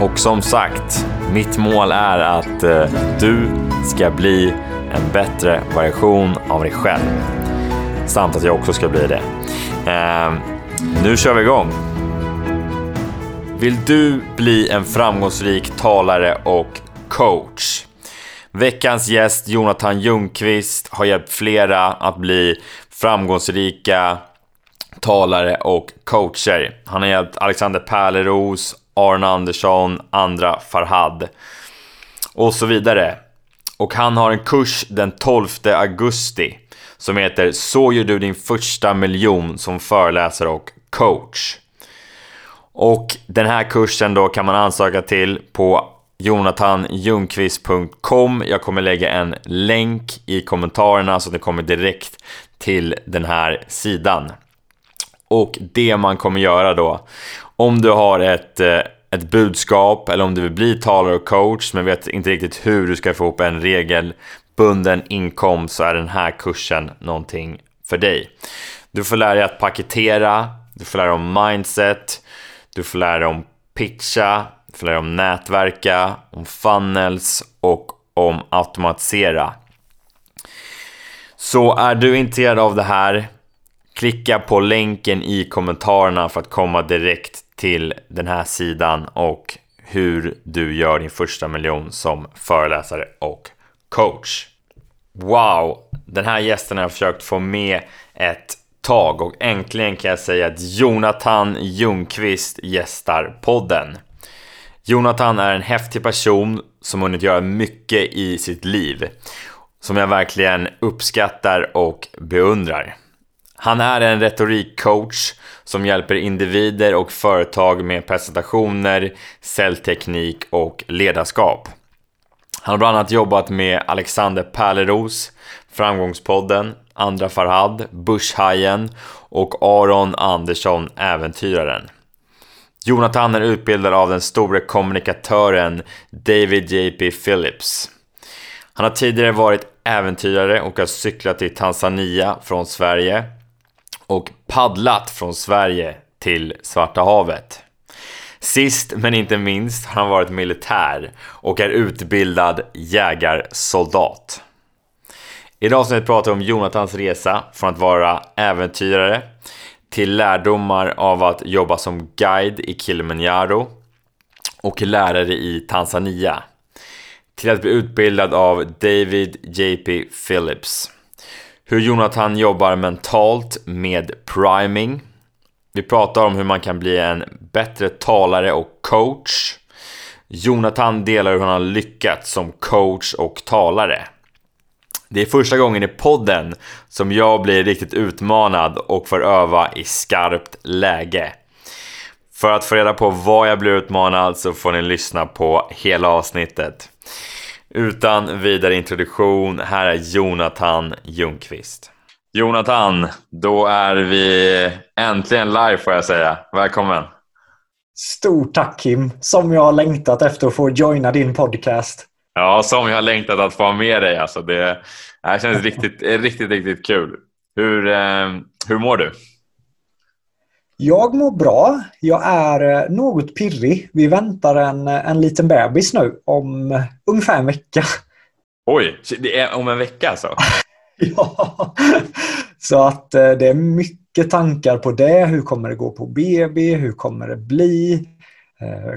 Och som sagt, mitt mål är att eh, du ska bli en bättre version av dig själv. Samt att jag också ska bli det. Ehm, nu kör vi igång! Vill du bli en framgångsrik talare och coach? Veckans gäst Jonathan Ljungqvist har hjälpt flera att bli framgångsrika talare och coacher. Han har hjälpt Alexander Pärleros, Arne Andersson, Andra Farhad och så vidare. Och han har en kurs den 12 augusti som heter Så gör du din första miljon som föreläsare och coach. Och den här kursen då kan man ansöka till på jonathanjungqvist.com. Jag kommer lägga en länk i kommentarerna så att det kommer direkt till den här sidan. Och det man kommer göra då, om du har ett, eh, ett budskap eller om du vill bli talare och coach men vet inte riktigt hur du ska få ihop en regelbunden inkomst så är den här kursen någonting för dig. Du får lära dig att paketera, du får lära dig om mindset, du får lära dig om pitcha, du får lära dig om nätverka, om funnels och om automatisera. Så är du intresserad av det här, klicka på länken i kommentarerna för att komma direkt till den här sidan och hur du gör din första miljon som föreläsare och coach. Wow, den här gästen har jag försökt få med ett tag och äntligen kan jag säga att Jonathan Ljungqvist gästar podden. Jonathan är en häftig person som hunnit göra mycket i sitt liv som jag verkligen uppskattar och beundrar. Han är en retorikcoach som hjälper individer och företag med presentationer, säljteknik och ledarskap. Han har bland annat jobbat med Alexander Pärleros, Framgångspodden, Andra Farhad, Börshajen och Aron Andersson, Äventyraren. Jonathan är utbildad av den store kommunikatören David JP Phillips. Han har tidigare varit äventyrare och har cyklat till Tanzania från Sverige och paddlat från Sverige till Svarta havet. Sist men inte minst har han varit militär och är utbildad jägarsoldat. Idag ska vi prata om Jonathans resa från att vara äventyrare till lärdomar av att jobba som guide i Kilimanjaro och lärare i Tanzania till att bli utbildad av David JP Phillips. Hur Jonathan jobbar mentalt med priming. Vi pratar om hur man kan bli en bättre talare och coach. Jonathan delar hur han har lyckats som coach och talare. Det är första gången i podden som jag blir riktigt utmanad och får öva i skarpt läge. För att få reda på vad jag blir utmanad så får ni lyssna på hela avsnittet. Utan vidare introduktion, här är Jonathan Ljungqvist. Jonathan, då är vi äntligen live får jag säga. Välkommen! Stort tack Kim, som jag har längtat efter att få joina din podcast. Ja, som jag har längtat att få ha med dig. Alltså det, det här känns riktigt, riktigt, riktigt kul. Hur, eh, hur mår du? Jag mår bra. Jag är eh, något pirrig. Vi väntar en, en liten bebis nu om ungefär en vecka. Oj, det är om en vecka alltså? ja, så att eh, det är mycket tankar på det. Hur kommer det gå på BB? Hur kommer det bli?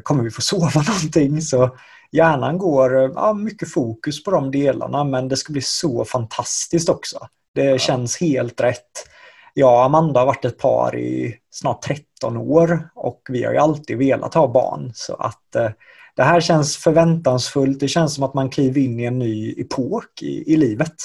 Kommer vi få sova någonting? Så hjärnan går ja, mycket fokus på de delarna men det ska bli så fantastiskt också. Det ja. känns helt rätt. Jag och Amanda har varit ett par i snart 13 år och vi har ju alltid velat ha barn. Så att eh, det här känns förväntansfullt. Det känns som att man kliver in i en ny epok i, i livet.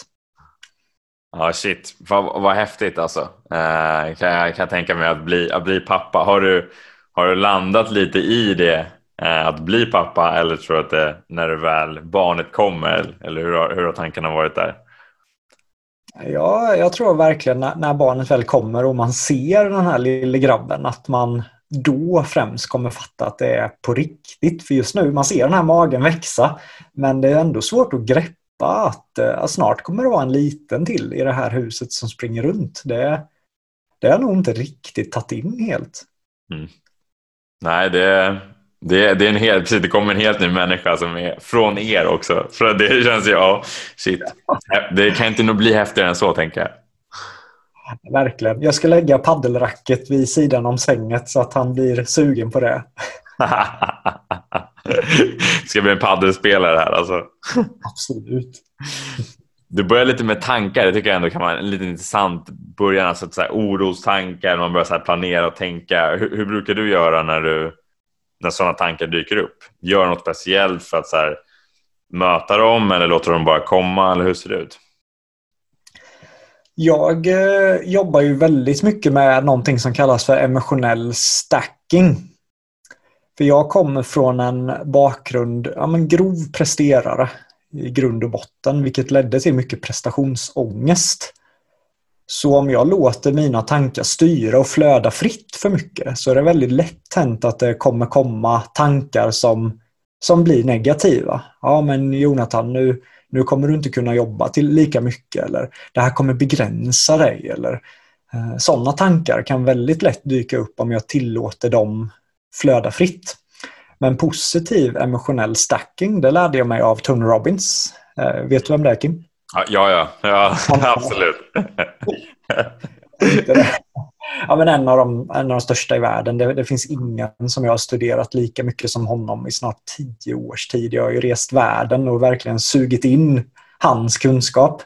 Ja, shit. Vad, vad häftigt alltså. Eh, kan, jag kan tänka mig att bli, att bli pappa. Har du, har du landat lite i det eh, att bli pappa eller tror du att det när det väl barnet kommer? Eller hur har, hur har tankarna varit där? Ja, jag tror verkligen när, när barnet väl kommer och man ser den här lille grabben att man då främst kommer fatta att det är på riktigt. För just nu, man ser den här magen växa men det är ändå svårt att greppa att, eh, att snart kommer det vara en liten till i det här huset som springer runt. Det, det har jag nog inte riktigt tagit in helt. Mm. Nej, det, det, det, är en helt, precis, det kommer en helt ny människa som är från er också. För det känns ju, ja, shit. Det kan inte nog bli häftigare än så tänker jag. Verkligen. Jag ska lägga paddelracket vid sidan om sänget så att han blir sugen på det. ska bli en paddelspelare här alltså. Absolut. Du börjar lite med tankar, det tycker jag ändå kan vara en lite intressant början. Alltså så här, orostankar, man börjar så planera och tänka. Hur, hur, brukar du göra när, du, när sådana tankar dyker upp? Gör något speciellt för att så här, möta dem eller låter dem bara komma? Eller hur ser det ut? Jag eh, jobbar ju väldigt mycket med någonting som kallas för emotionell stacking. För jag kommer från en bakgrund, ja men grov presterare i grund och botten, vilket ledde till mycket prestationsångest. Så om jag låter mina tankar styra och flöda fritt för mycket så är det väldigt lätt hänt att det kommer komma tankar som, som blir negativa. Ja men Jonathan, nu, nu kommer du inte kunna jobba till lika mycket eller det här kommer begränsa dig eller eh, sådana tankar kan väldigt lätt dyka upp om jag tillåter dem flöda fritt. Men positiv emotionell stacking, det lärde jag mig av Tony Robbins. Eh, vet du vem det är Kim? Ja, ja, ja absolut. ja, men en, av de, en av de största i världen. Det, det, finns ingen som jag har studerat lika mycket som honom i snart tio års tid. Jag har ju rest världen och verkligen sugit in hans kunskap.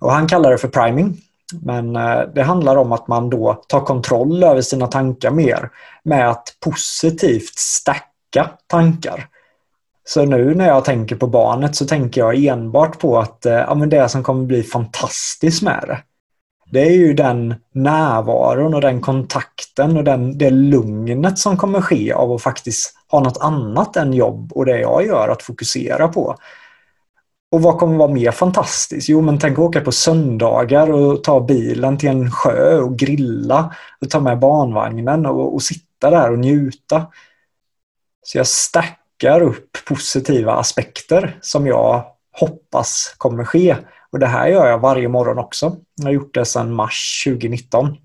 Och han kallar det för priming. Men eh, det handlar om att man då tar kontroll över sina tankar mer med att positivt stacka tankar. Så nu när jag tänker på barnet så tänker jag enbart på att eh, ja, men det som kommer bli fantastiskt med det. Det är ju den närvaron och den kontakten och den, det lugnet som kommer ske av att faktiskt ha något annat än jobb och det jag gör att fokusera på. Och vad kommer vara mer fantastiskt? Jo, men tänk att åka på söndagar och ta bilen till en sjö och grilla och ta med barnvagnen och, och sitta där och njuta. Så jag stack stackar upp positiva aspekter som jag hoppas kommer ske. Och det här gör jag varje morgon också. Jag har gjort det sedan mars 2019.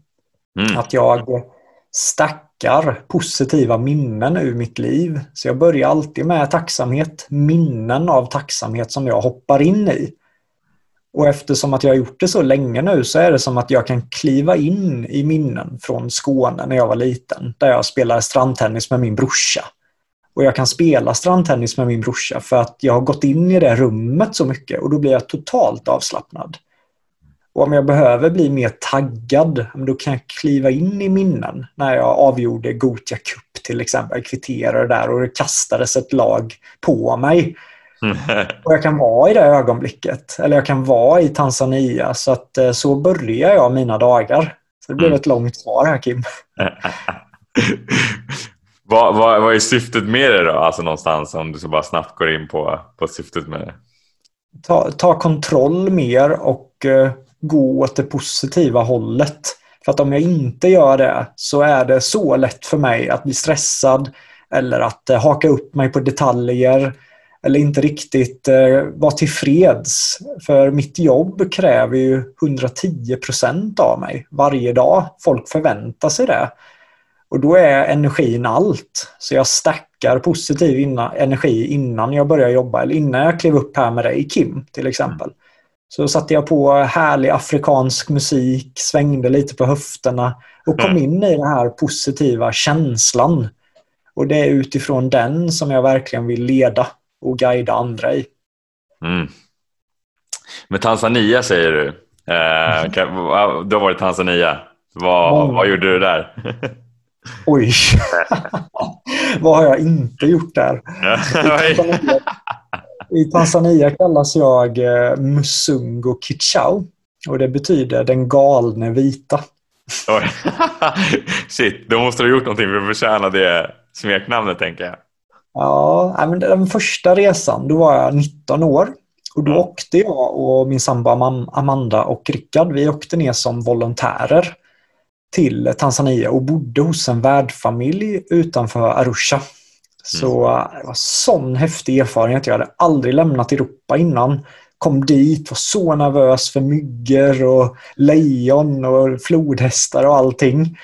Mm. Att jag stackar positiva minnen ur mitt liv. Så jag börjar alltid med tacksamhet, minnen av tacksamhet som jag hoppar in i. Och eftersom att jag har gjort det så länge nu så är det som att jag kan kliva in i minnen från Skåne när jag var liten. Där jag spelade strandtennis med min brorsa. Och jag kan spela strandtennis med min brorsa för att jag har gått in i det rummet så mycket och då blir jag totalt avslappnad. Och om jag behöver bli mer taggad, då kan jag kliva in i minnen. När jag avgjorde Gotia Cup till exempel, jag kvitterade där och det kastades ett lag på mig. och jag kan vara i det ögonblicket. Eller jag kan vara i Tanzania. Så att eh, så börjar jag mina dagar. Så det blev mm. ett långt svar här Kim. vad, vad, vad är syftet med det då? Alltså någonstans om du så bara snabbt går in på, på syftet med det. Ta, ta kontroll mer och uh, gå åt det positiva hållet. För att om jag inte gör det så är det så lätt för mig att bli stressad eller att uh, haka upp mig på detaljer eller inte riktigt uh, vara tillfreds. För mitt jobb kräver ju 110 procent av mig varje dag. Folk förväntar sig det. Och då är energin allt. Så jag stackar positiv inna, energi innan jag börjar jobba eller innan jag klev upp här med dig Kim till exempel. Så satte jag på härlig afrikansk musik, svängde lite på höfterna och kom mm. in i den här positiva känslan. Och det är utifrån den som jag verkligen vill leda och guida andra i. Mm. Med Tanzania säger du. Eh, du har varit i Tanzania. Vad, vad gjorde du där? Oj, vad har jag inte gjort där? I Tanzania kallas jag eh, Musungo Kichau och det betyder den galne vita. Shit, då måste du ha gjort någonting för att förtjäna det smeknamnet tänker jag. Ja, men den första resan, då var jag 19 år. Och då åkte jag och min sambo Amanda och Rickard, vi åkte ner som volontärer till Tanzania och bodde hos en värdfamilj utanför Arusha. Så mm. det var sån häftig erfarenhet. Jag hade aldrig lämnat Europa innan. Kom dit, var så nervös för myggor och lejon och flodhästar och allting.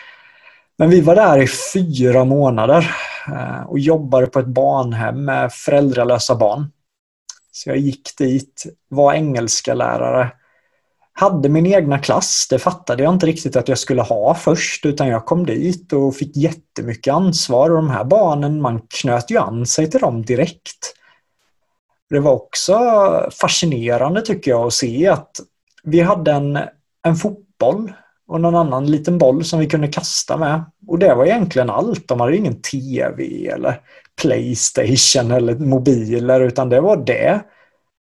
Men vi var där i fyra månader eh, och jobbade på ett barnhem med föräldralösa barn. Så jag gick dit, var engelska lärare hade min egna klass. Det fattade jag inte riktigt att jag skulle ha först utan jag kom dit och fick jättemycket ansvar och de här barnen, man knöt ju an sig till dem direkt. Det var också fascinerande tycker jag att se att vi hade en, en fotboll och någon annan liten boll som vi kunde kasta med. Och det var egentligen allt. De hade ingen TV eller Playstation eller mobiler utan det var det.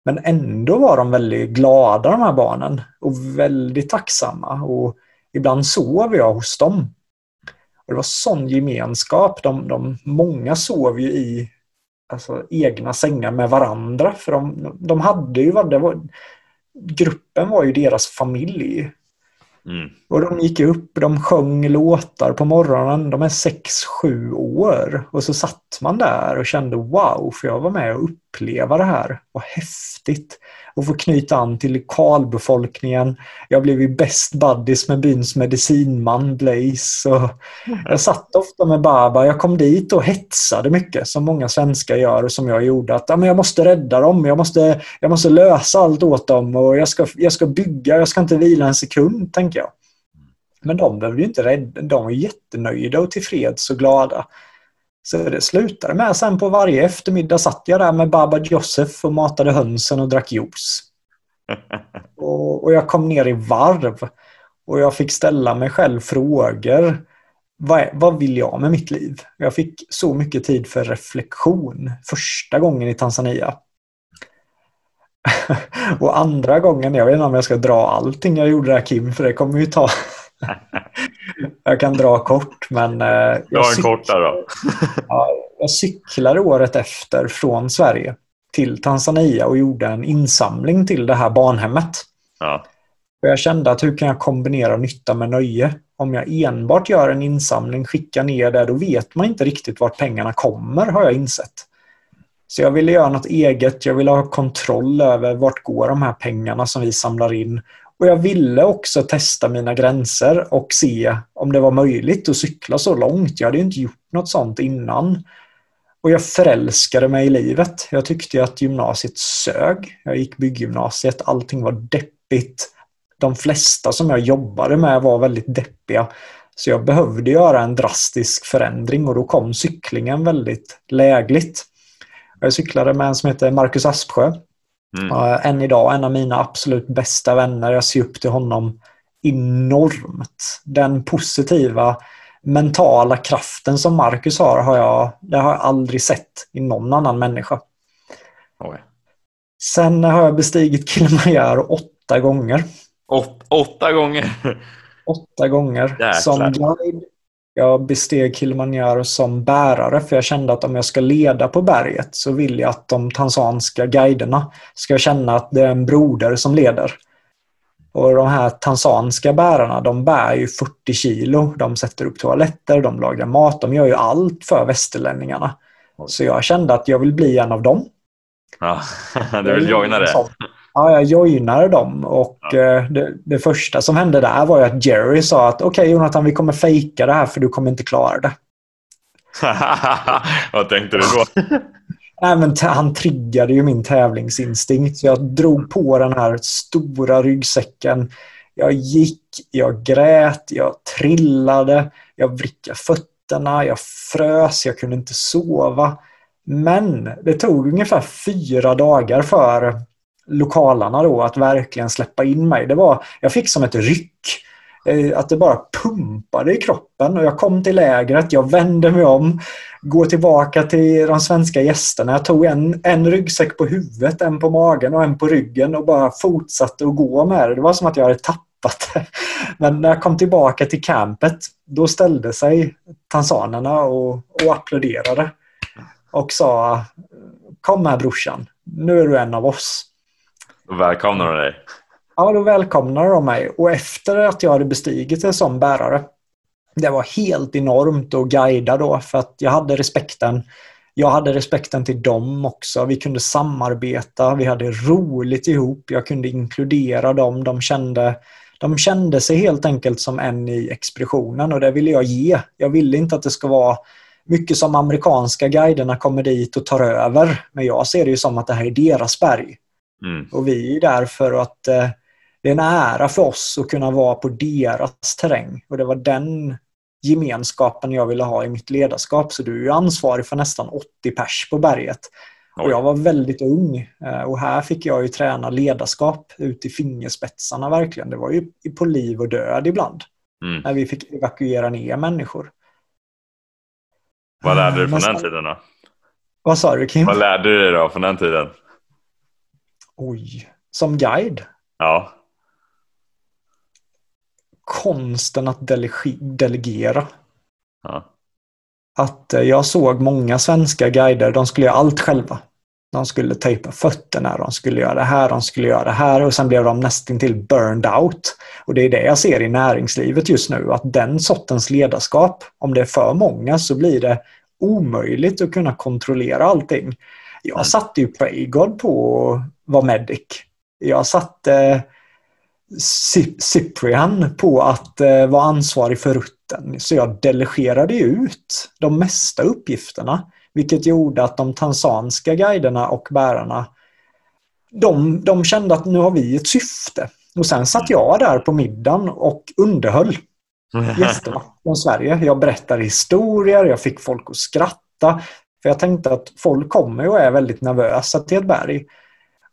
Men ändå var de väldigt glada de här barnen och väldigt tacksamma. Och ibland sov jag hos dem. Och det var sån gemenskap. De, de, många sov ju i alltså, egna sängar med varandra. För de, de hade ju, det var, gruppen var ju deras familj. Mm. Och de gick upp, de sjöng låtar på morgonen. De är sex sju år. Och så satt man där och kände wow, för jag var med och uppleva det här. Vad häftigt och få knyta an till lokalbefolkningen. Jag blev ju best buddies med byns medicinman Blaze. Och jag satt ofta med Baba. Jag kom dit och hetsade mycket som många svenskar gör och som jag gjorde. Att ja, men jag måste rädda dem, jag måste, jag måste lösa allt åt dem och jag ska, jag ska bygga, jag ska inte vila en sekund, tänker jag. Men de behövde ju inte rädda, de var jättenöjda och tillfreds och glada. Så det slutade med sen på varje eftermiddag satt jag där med Baba Josef och matade hönsen och drack juice. och, och, jag kom ner i varv och jag fick ställa mig själv frågor. Vad, vad vill jag med mitt liv? Jag fick så mycket tid för reflektion första gången i Tanzania. och andra gången, jag vet inte om jag ska dra allting jag gjorde där Kim, för det kommer ju ta jag kan dra kort, men... Eh, jag en kort där då. ja, jag cyklade året efter från Sverige till Tanzania och gjorde en insamling till det här barnhemmet. Ja. Jag kände att hur kan jag kombinera nytta med nöje? Om jag enbart gör en insamling, skickar ner det, då vet man inte riktigt vart pengarna kommer, har jag insett. Så jag ville göra något eget, jag ville ha kontroll över vart går de här pengarna som vi samlar in och jag ville också testa mina gränser och se om det var möjligt att cykla så långt. Jag hade inte gjort något sånt innan. Och jag förälskade mig i livet. Jag tyckte att gymnasiet sög. Jag gick bygggymnasiet, allting var deppigt. De flesta som jag jobbade med var väldigt deppiga. Så jag behövde göra en drastisk förändring och då kom cyklingen väldigt lägligt. Jag cyklade med en som heter Marcus Aspsjö Mm. Uh, än idag en av mina absolut bästa vänner. Jag ser upp till honom enormt. Den positiva mentala kraften som Marcus har, har jag, det har jag aldrig sett i någon annan människa. Oj. Sen har jag bestigit Kilimanjaro åtta gånger. Åt, åtta gånger? Åtta gånger. Jäklar. Som guide jag besteg Kilimanjaro som bärare för jag kände att om jag ska leda på berget så vill jag att de tanzanska guiderna ska känna att det är en broder som leder. Och de här tanzanska bärarna de bär ju 40 kilo. De sätter upp toaletter, de lagar mat, de gör ju allt för västerlänningarna. Så jag kände att jag vill bli en av dem. Ja, du vill joina det? Ja, jag joinade dem och ja. Eh, det, det, första som hände där var att Jerry sa att okej okay, Jonathan, vi kommer fejka det här för du kommer inte klara det. Vad tänkte du då? Nej, men han triggade ju min tävlingsinstinkt så jag drog på den här stora ryggsäcken. Jag gick, jag grät, jag trillade, jag vrickade fötterna, jag frös, jag kunde inte sova. Men det tog ungefär fyra dagar för lokalarna då att verkligen släppa in mig. Det var, jag fick som ett ryck. Eh, att det bara pumpade i kroppen och jag kom till lägret, jag vände mig om, går tillbaka till de svenska gästerna. Jag tog en, en ryggsäck på huvudet, en på magen och en på ryggen och bara fortsatte att gå med det. Det var som att jag hade tappat det. Men när jag kom tillbaka till campet, då ställde sig tansanerna och, och applåderade. och sa Kom här brorsan, nu är du en av oss. Då välkomnar de dig? Ja, då välkomnade de mig. Och efter att jag hade bestigit en sån bärare, det var helt enormt att guida då för att jag hade respekten. Jag hade respekten till dem också. Vi kunde samarbeta, vi hade roligt ihop, jag kunde inkludera dem. De kände, de kände sig helt enkelt som en i expeditionen och det ville jag ge. Jag ville inte att det ska vara mycket som amerikanska guiderna kommer dit och tar över. Men jag ser det ju som att det här är deras berg. Mm. Och vi är där för att eh, det är en ära för oss att kunna vara på deras terräng. Och det var den gemenskapen jag ville ha i mitt ledarskap. Så du är ansvarig för nästan 80 pers på berget. Och jag var väldigt ung eh, och här fick jag ju träna ledarskap ut i fingerspetsarna verkligen. Det var ju på liv och död ibland. Mm. När vi fick evakuera ner människor. Vad lärde du från den tiden då? Vad sa du Kim? Vad lärde du dig då från den tiden? Oj, som guide? Ja. Konsten att delegera. Ja. Att eh, jag såg många svenska guider, de skulle göra allt själva. De skulle tejpa fötterna, de skulle göra det här, de skulle göra det här och sen blev de nästintill burned out. Och det är det jag ser i näringslivet just nu, att den sortens ledarskap, om det är för många så blir det omöjligt att kunna kontrollera allting. Jag mm. satte ju Praygod på vara medic. Jag satte Cyprian på att eh, vara ansvarig för rutten. Så jag delegerade ut de mesta uppgifterna. Vilket gjorde att de tanzanska guiderna och bärarna de, de kände att nu har vi ett syfte. Och sen satt jag där på middagen och underhöll gästerna från Sverige. Jag berättade historier, jag fick folk att skratta. För jag tänkte att folk kommer och är väldigt nervösa till ett berg.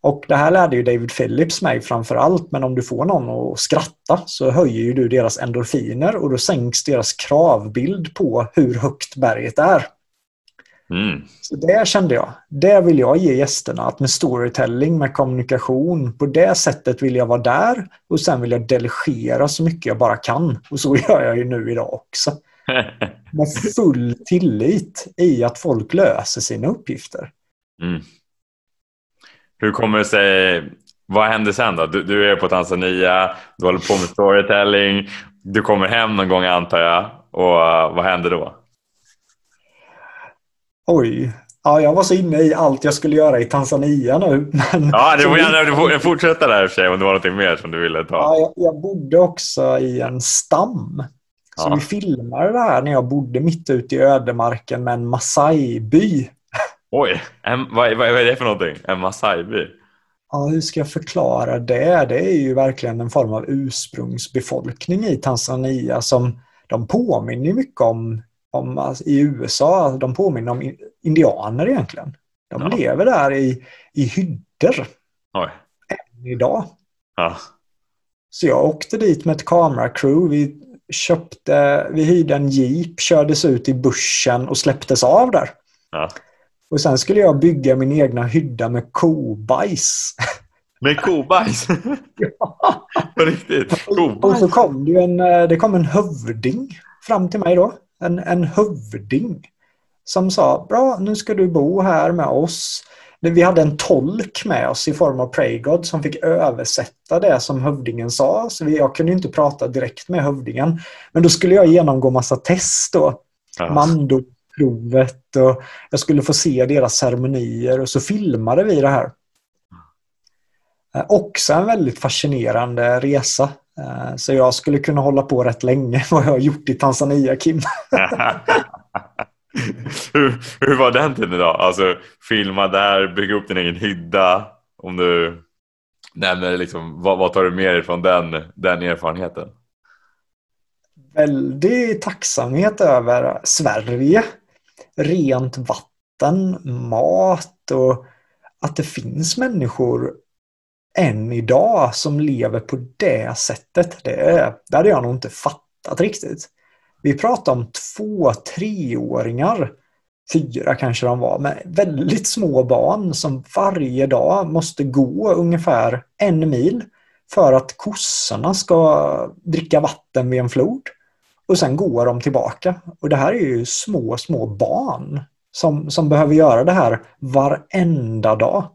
Och det här lärde ju David Phillips mig framför allt, men om du får någon att skratta så höjer du deras endorfiner och då sänks deras kravbild på hur högt berget är. Mm. Så det kände jag. Det vill jag ge gästerna. Att med storytelling, med kommunikation, på det sättet vill jag vara där och sen vill jag delegera så mycket jag bara kan. Och så gör jag ju nu idag också. med full tillit i att folk löser sina uppgifter. Mm. Hur kommer det sig, vad händer sen då? Du, du, är på Tanzania, du håller på med storytelling, du kommer hem någon gång antar jag och uh, vad händer då? Oj, ja, jag var så inne i allt jag skulle göra i Tanzania nu. Men, ja, du får gärna fortsätta där i och för sig om det var något mer som du ville ta. Ja, jag, jag bodde också i en stam. Så ja. vi filmade det här när jag bodde mitt ute i ödemarken med en Masai-by. Oj, en, vad, vad, är det för någonting? En Masai-by? Ja, hur ska jag förklara det? Det är ju verkligen en form av ursprungsbefolkning i Tanzania som de påminner mycket om om, alltså, i USA, de påminner om indianer egentligen. De ja. lever där i, i hyddor. Oj. Än idag. Ja. Så jag åkte dit med ett kameracrew. Vi köpte, vi hyrde en jeep, kördes ut i bussen och släpptes av där. Ja. Och sen skulle jag bygga min egna hydda med kobajs. Med kobajs? ja. På riktigt? Kobajs. Och så kom det, en, eh, det kom en hövding fram till mig då en, en hövding som sa bra, nu ska du bo här med oss. Vi hade en tolk med oss i form av Praygod som fick översätta det som hövdingen sa. Så jag kunde inte prata direkt med hövdingen. Men då skulle jag genomgå massa test då. Ja. Mandoprovet och jag skulle få se deras ceremonier och så filmade vi det här. Också en väldigt fascinerande resa. Eh, så jag skulle kunna hålla på rätt länge vad jag har gjort i Tanzania, Kim. hur, hur var den tiden då? Alltså filma där, bygga upp din egen hydda. Om du nämner liksom, vad, vad tar du med dig från den, den erfarenheten? Väldig tacksamhet över Sverige. Rent vatten, mat och att det finns människor än idag som lever på det sättet. Det, det hade jag nog inte fattat riktigt. Vi pratar om två, treåringar, fyra kanske de var, med väldigt små barn som varje dag måste gå ungefär en mil för att kossorna ska dricka vatten vid en flod. Och sen går de tillbaka. Och det här är ju små, små barn. som, som behöver göra det här varenda dag.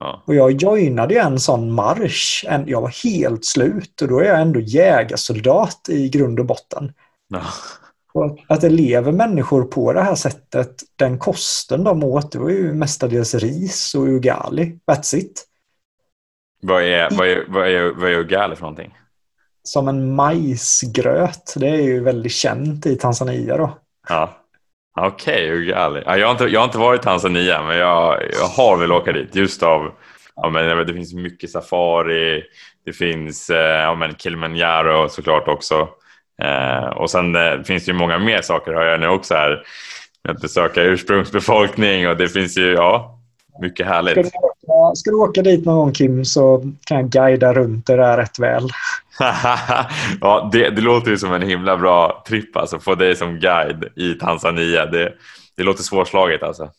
Ja. Och jag joinade ju en sån marsch. En, jag var helt slut och då är jag ändå jägarsoldat i grund och botten. Ja. Och att det lever människor på det här sättet, den kosten de åt, det var ju mestadels ris och ugali. That's it. Vad är, vad är, vad är, vad är ugali för någonting? Som en majsgröt. Det är ju väldigt känt i Tanzania då. Ja. Okej, okay, ugali. Jag, har inte, jag har inte varit i Tanzania men jag, jag har väl åka dit just av Ja, men det finns mycket safari, det finns eh, ja, men Kilimanjaro såklart också. Eh, och sen eh, finns det ju många mer saker har jag nu också här. Att besöka ursprungsbefolkning och det finns ju ja, mycket härligt. Ska du, åka, ska du åka dit någon gång Kim så kan jag guida runt det där rätt väl. ja, det, det, låter ju som en himla bra tripp alltså. Få dig som guide i Tanzania. Det, det låter svårslaget alltså.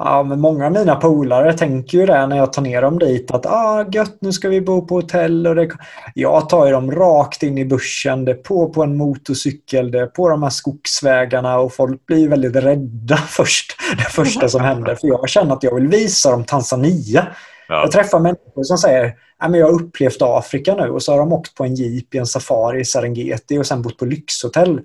Ja, men många av mina polare tänker ju det när jag tar ner dem dit att ah, gött, nu ska vi bo på hotell. Och det... Jag tar ju dem rakt in i bussen, det är på på en motorcykel, det är på de här skogsvägarna och folk blir väldigt rädda först. Det första som händer. För jag känner att jag vill visa dem Tanzania. Ja. Jag träffar människor som säger att jag har upplevt Afrika nu och så har de åkt på en jeep i en safari i Serengeti och sen bott på lyxhotell.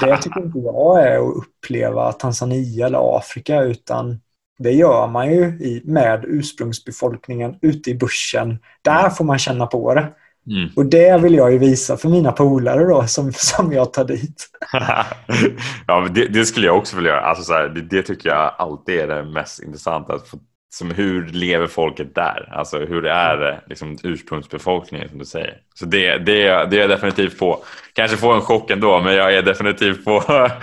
Det tycker inte jag är att uppleva Tanzania eller Afrika utan det gör man ju i, med ursprungsbefolkningen ute i bussen. Där får man känna på det. Mm. Och det vill jag ju visa för mina polare då som, som jag tar dit. ja, det, det, skulle jag också vilja göra. Alltså så här, det, det, tycker jag alltid är det mest intressanta. Att få, som hur lever folket där? Alltså hur är det liksom, ursprungsbefolkningen som du säger? Så det, det, det är jag definitivt på. Kanske få en chock ändå men jag är definitivt på att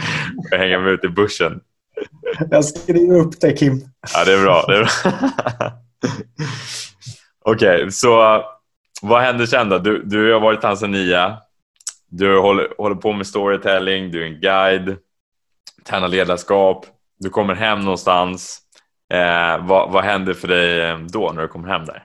hänga mig ute i bussen. Jag skriver upp det Kim. Ja det är bra. Det är bra. Okej, okay, så vad händer sen då? Du, du har varit i Tanzania. Du håller, håller på med storytelling, du är en guide, tränar ledarskap. Du kommer hem någonstans Eh, vad, vad händer för dig eh, då när du kommer hem där?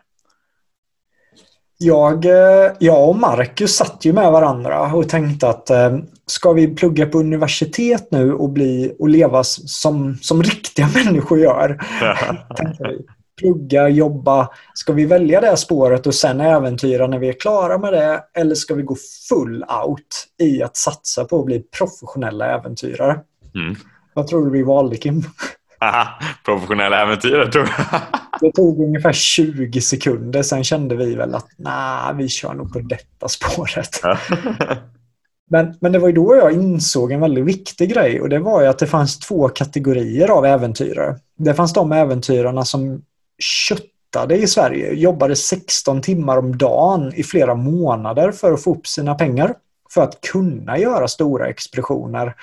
Jag, eh, jag och Marcus satt ju med varandra och tänkte att eh, ska vi plugga på universitet nu och, bli, och leva som, som riktiga människor gör? plugga, jobba. Ska vi välja det spåret och sen äventyra när vi är klara med det? Eller ska vi gå full out i att satsa på att bli professionella äventyrare? Mm. Vad tror du vi valde Kim? professionella äventyrare tror jag. det tog ungefär 20 sekunder, sen kände vi väl att nej, vi kör nog på detta spåret. men, men det var ju då jag insåg en väldigt viktig grej och det var ju att det fanns två kategorier av äventyrare. Det fanns de äventyrarna som köttade i Sverige, jobbade 16 timmar om dagen i flera månader för att få upp sina pengar för att kunna göra stora expeditioner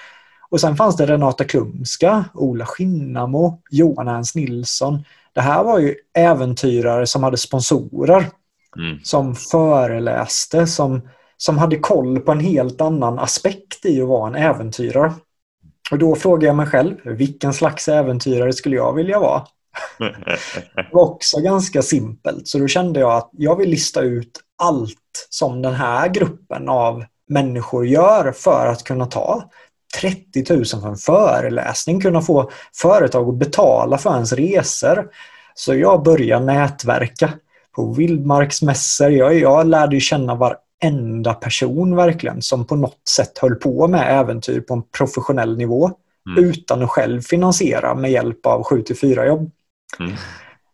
och sen fanns det Renata Klumska, Ola Skinnamo, Johan Ernst Nilsson. Det här var ju äventyrare som hade sponsorer. Mm. Som föreläste, som, som hade koll på en helt annan aspekt i att vara en äventyrare. Och då frågade jag mig själv, vilken slags äventyrare skulle jag vilja vara? det var också ganska simpelt, så då kände jag att jag vill lista ut allt som den här gruppen av människor gör för att kunna ta 30 000 för en föreläsning, kunna få företag att betala för ens resor. Så jag började nätverka på vildmarksmässor. Jag, jag lärde känna varenda person verkligen som på något sätt höll på med äventyr på en professionell nivå mm. utan att själv finansiera med hjälp av 7-4 jobb. Mm.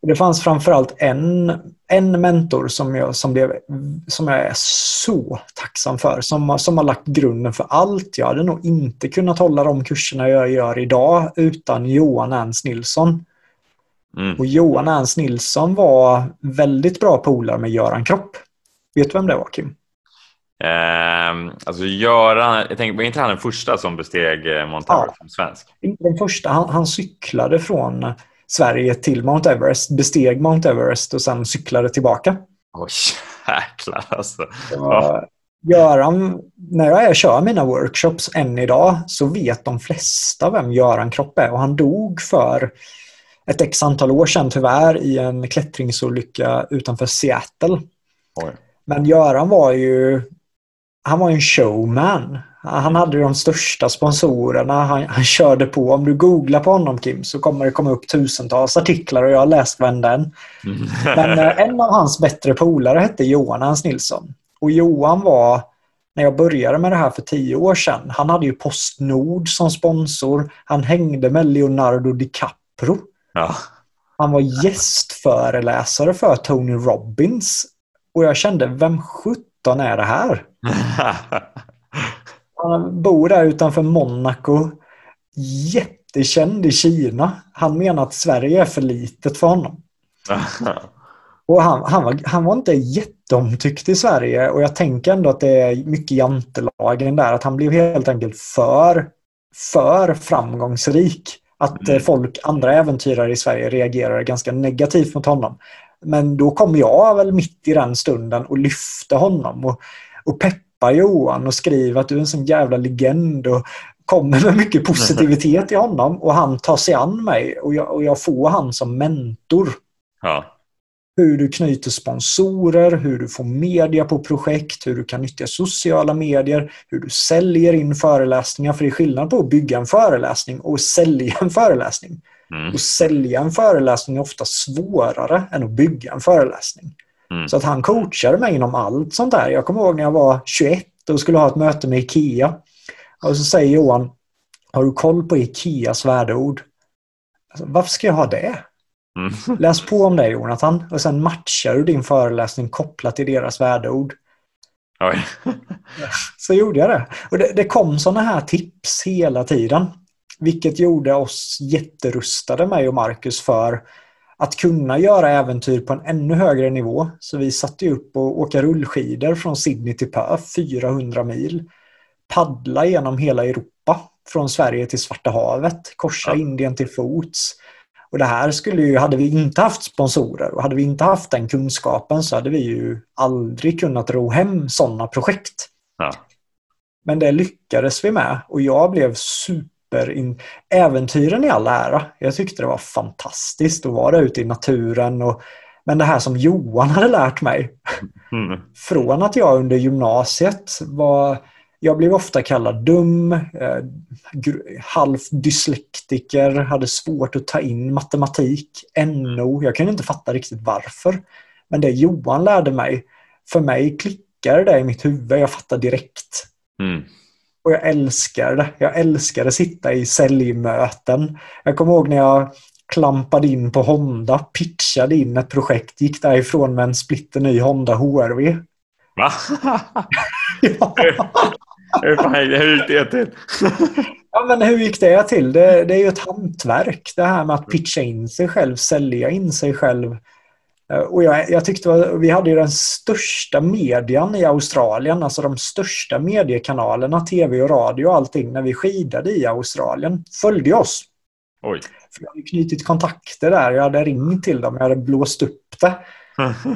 Det fanns framförallt en, en mentor som jag, som, blev, som jag är så tacksam för. Som, som har lagt grunden för allt. Jag hade nog inte kunnat hålla de kurserna jag gör idag utan Johan Ernst Nilsson. Mm. Och Johan Ernst Nilsson var väldigt bra polare med Göran Kropp. Vet du vem det var Kim? Eh, alltså Göran, jag tänker, var inte han den första som besteg eh, Everest ja, som svensk? Inte den första, han, han cyklade från Sverige till Mount Everest, besteg Mount Everest och sen cyklade tillbaka. Oj, jäklar alltså. Ja. Göran, när jag kör mina workshops än idag så vet de flesta vem Göran Kropp är och han dog för ett x antal år sedan tyvärr i en klättringsolycka utanför Seattle. Oj. Men Göran var ju han var en showman. Han hade de största sponsorerna. Han, han, körde på. Om du googlar på honom Kim så kommer det komma upp tusentals artiklar och jag har läst varenda en. Mm. Men eh, en av hans bättre polare hette Johan Hans Nilsson. Och Johan var, när jag började med det här för tio år sedan, han hade ju Postnord som sponsor. Han hängde med Leonardo DiCaprio. Ja. Han var gästföreläsare för Tony Robbins. Och jag kände, vem sjutton är det här? Han bor där utanför Monaco. Jättekänd i Kina. Han menar att Sverige är för litet för honom. Och han, han, var, han var inte jätteomtyckt i Sverige och jag tänker ändå att det är mycket jantelagen där. Att han blev helt enkelt för, för framgångsrik. Att mm. folk, andra äventyrare i Sverige reagerade ganska negativt mot honom. Men då kom jag väl mitt i den stunden och lyfte honom och, och peppar Johan och skriver att du är en sån jävla legend och kommer med mycket positivitet i honom och han tar sig an mig och jag, och jag får han som mentor. Ja. Hur du knyter sponsorer, hur du får media på projekt, hur du kan nyttja sociala medier, hur du säljer in föreläsningar. För det är skillnad på att bygga en föreläsning och sälja en föreläsning. Mm. Att sälja en föreläsning är ofta svårare än att bygga en föreläsning. Mm. Så att han coachade mig inom allt sånt där. Jag kommer ihåg när jag var 21 och skulle ha ett möte med IKEA. Och så säger Johan, har du koll på IKEAs värdeord? Alltså, varför ska jag ha det? Mm. Läs på om det Jonathan och sen matchar du din föreläsning kopplat till deras värdeord. Oj. så gjorde jag det. Och det, det kom sådana här tips hela tiden. Vilket gjorde oss jätterustade, mig och Marcus, för att kunna göra äventyr på en ännu högre nivå. Så vi satte upp och åka rullskidor från Sydney till Perth, 400 mil. Paddla genom hela Europa, från Sverige till Svarta havet, korsa ja. Indien till fots. Och det här skulle ju, hade vi inte haft sponsorer och hade vi inte haft den kunskapen så hade vi ju aldrig kunnat ro hem sådana projekt. Ja. Men det lyckades vi med och jag blev super in äventyren i all ära. Jag tyckte det var fantastiskt att vara ute i naturen. Och, men det här som Johan hade lärt mig. Mm. Från att jag under gymnasiet var jag blev ofta kallad dum, eh, halvt dyslektiker, hade svårt att ta in matematik, NO. Jag kunde inte fatta riktigt varför. Men det Johan lärde mig, för mig klickade det i mitt huvud. Jag fattade direkt. Mm. Och jag älskar det. Jag älskar att sitta i säljmöten. Jag kommer ihåg när jag klampade in på Honda, pitchade in ett projekt, gick därifrån med en splitter ny Honda HRV. Va? ja. hur gick det till? ja, men hur gick det till? Det, det är ju ett hantverk, det här med att pitcha in sig själv, sälja in sig själv. Eh, och jag, jag tyckte att vi hade den största median i Australien, alltså de största mediekanalerna, tv och radio och allting, när vi skidade i Australien, följde oss. Oj. För jag hade knutit kontakter där, jag hade ringt till dem, jag hade blåst upp det.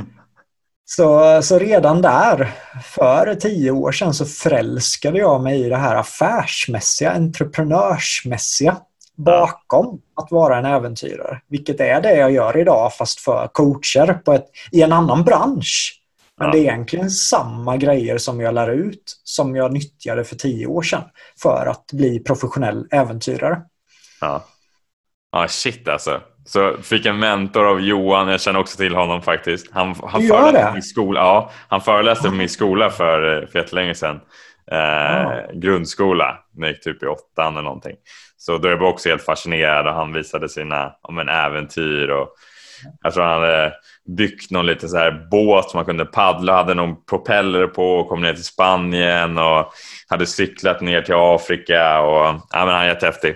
Så, så redan där, för tio år sedan, så förälskade jag mig i det här affärsmässiga, entreprenörsmässiga bakom att vara en äventyrare. Vilket är det jag gör idag fast för coacher på ett, i en annan bransch. Men ja. det är egentligen samma grejer som jag lär ut som jag nyttjade för tio år sedan för att bli professionell äventyrare. Ja, ja shit alltså. Så fick en mentor av Johan, jag känner också till honom faktiskt. Han, han, föreläste, min skola, ja, han föreläste på min skola för, för jättelänge sedan. Eh, ja. Grundskola, när jag gick typ i åttan eller någonting. Så då jag var också helt fascinerad och han visade sina om en äventyr. Och jag tror han hade byggt någon liten så här båt som man kunde paddla, hade någon propeller på och kom ner till Spanien och hade cyklat ner till Afrika. Och, ja, men han är jättehäftig.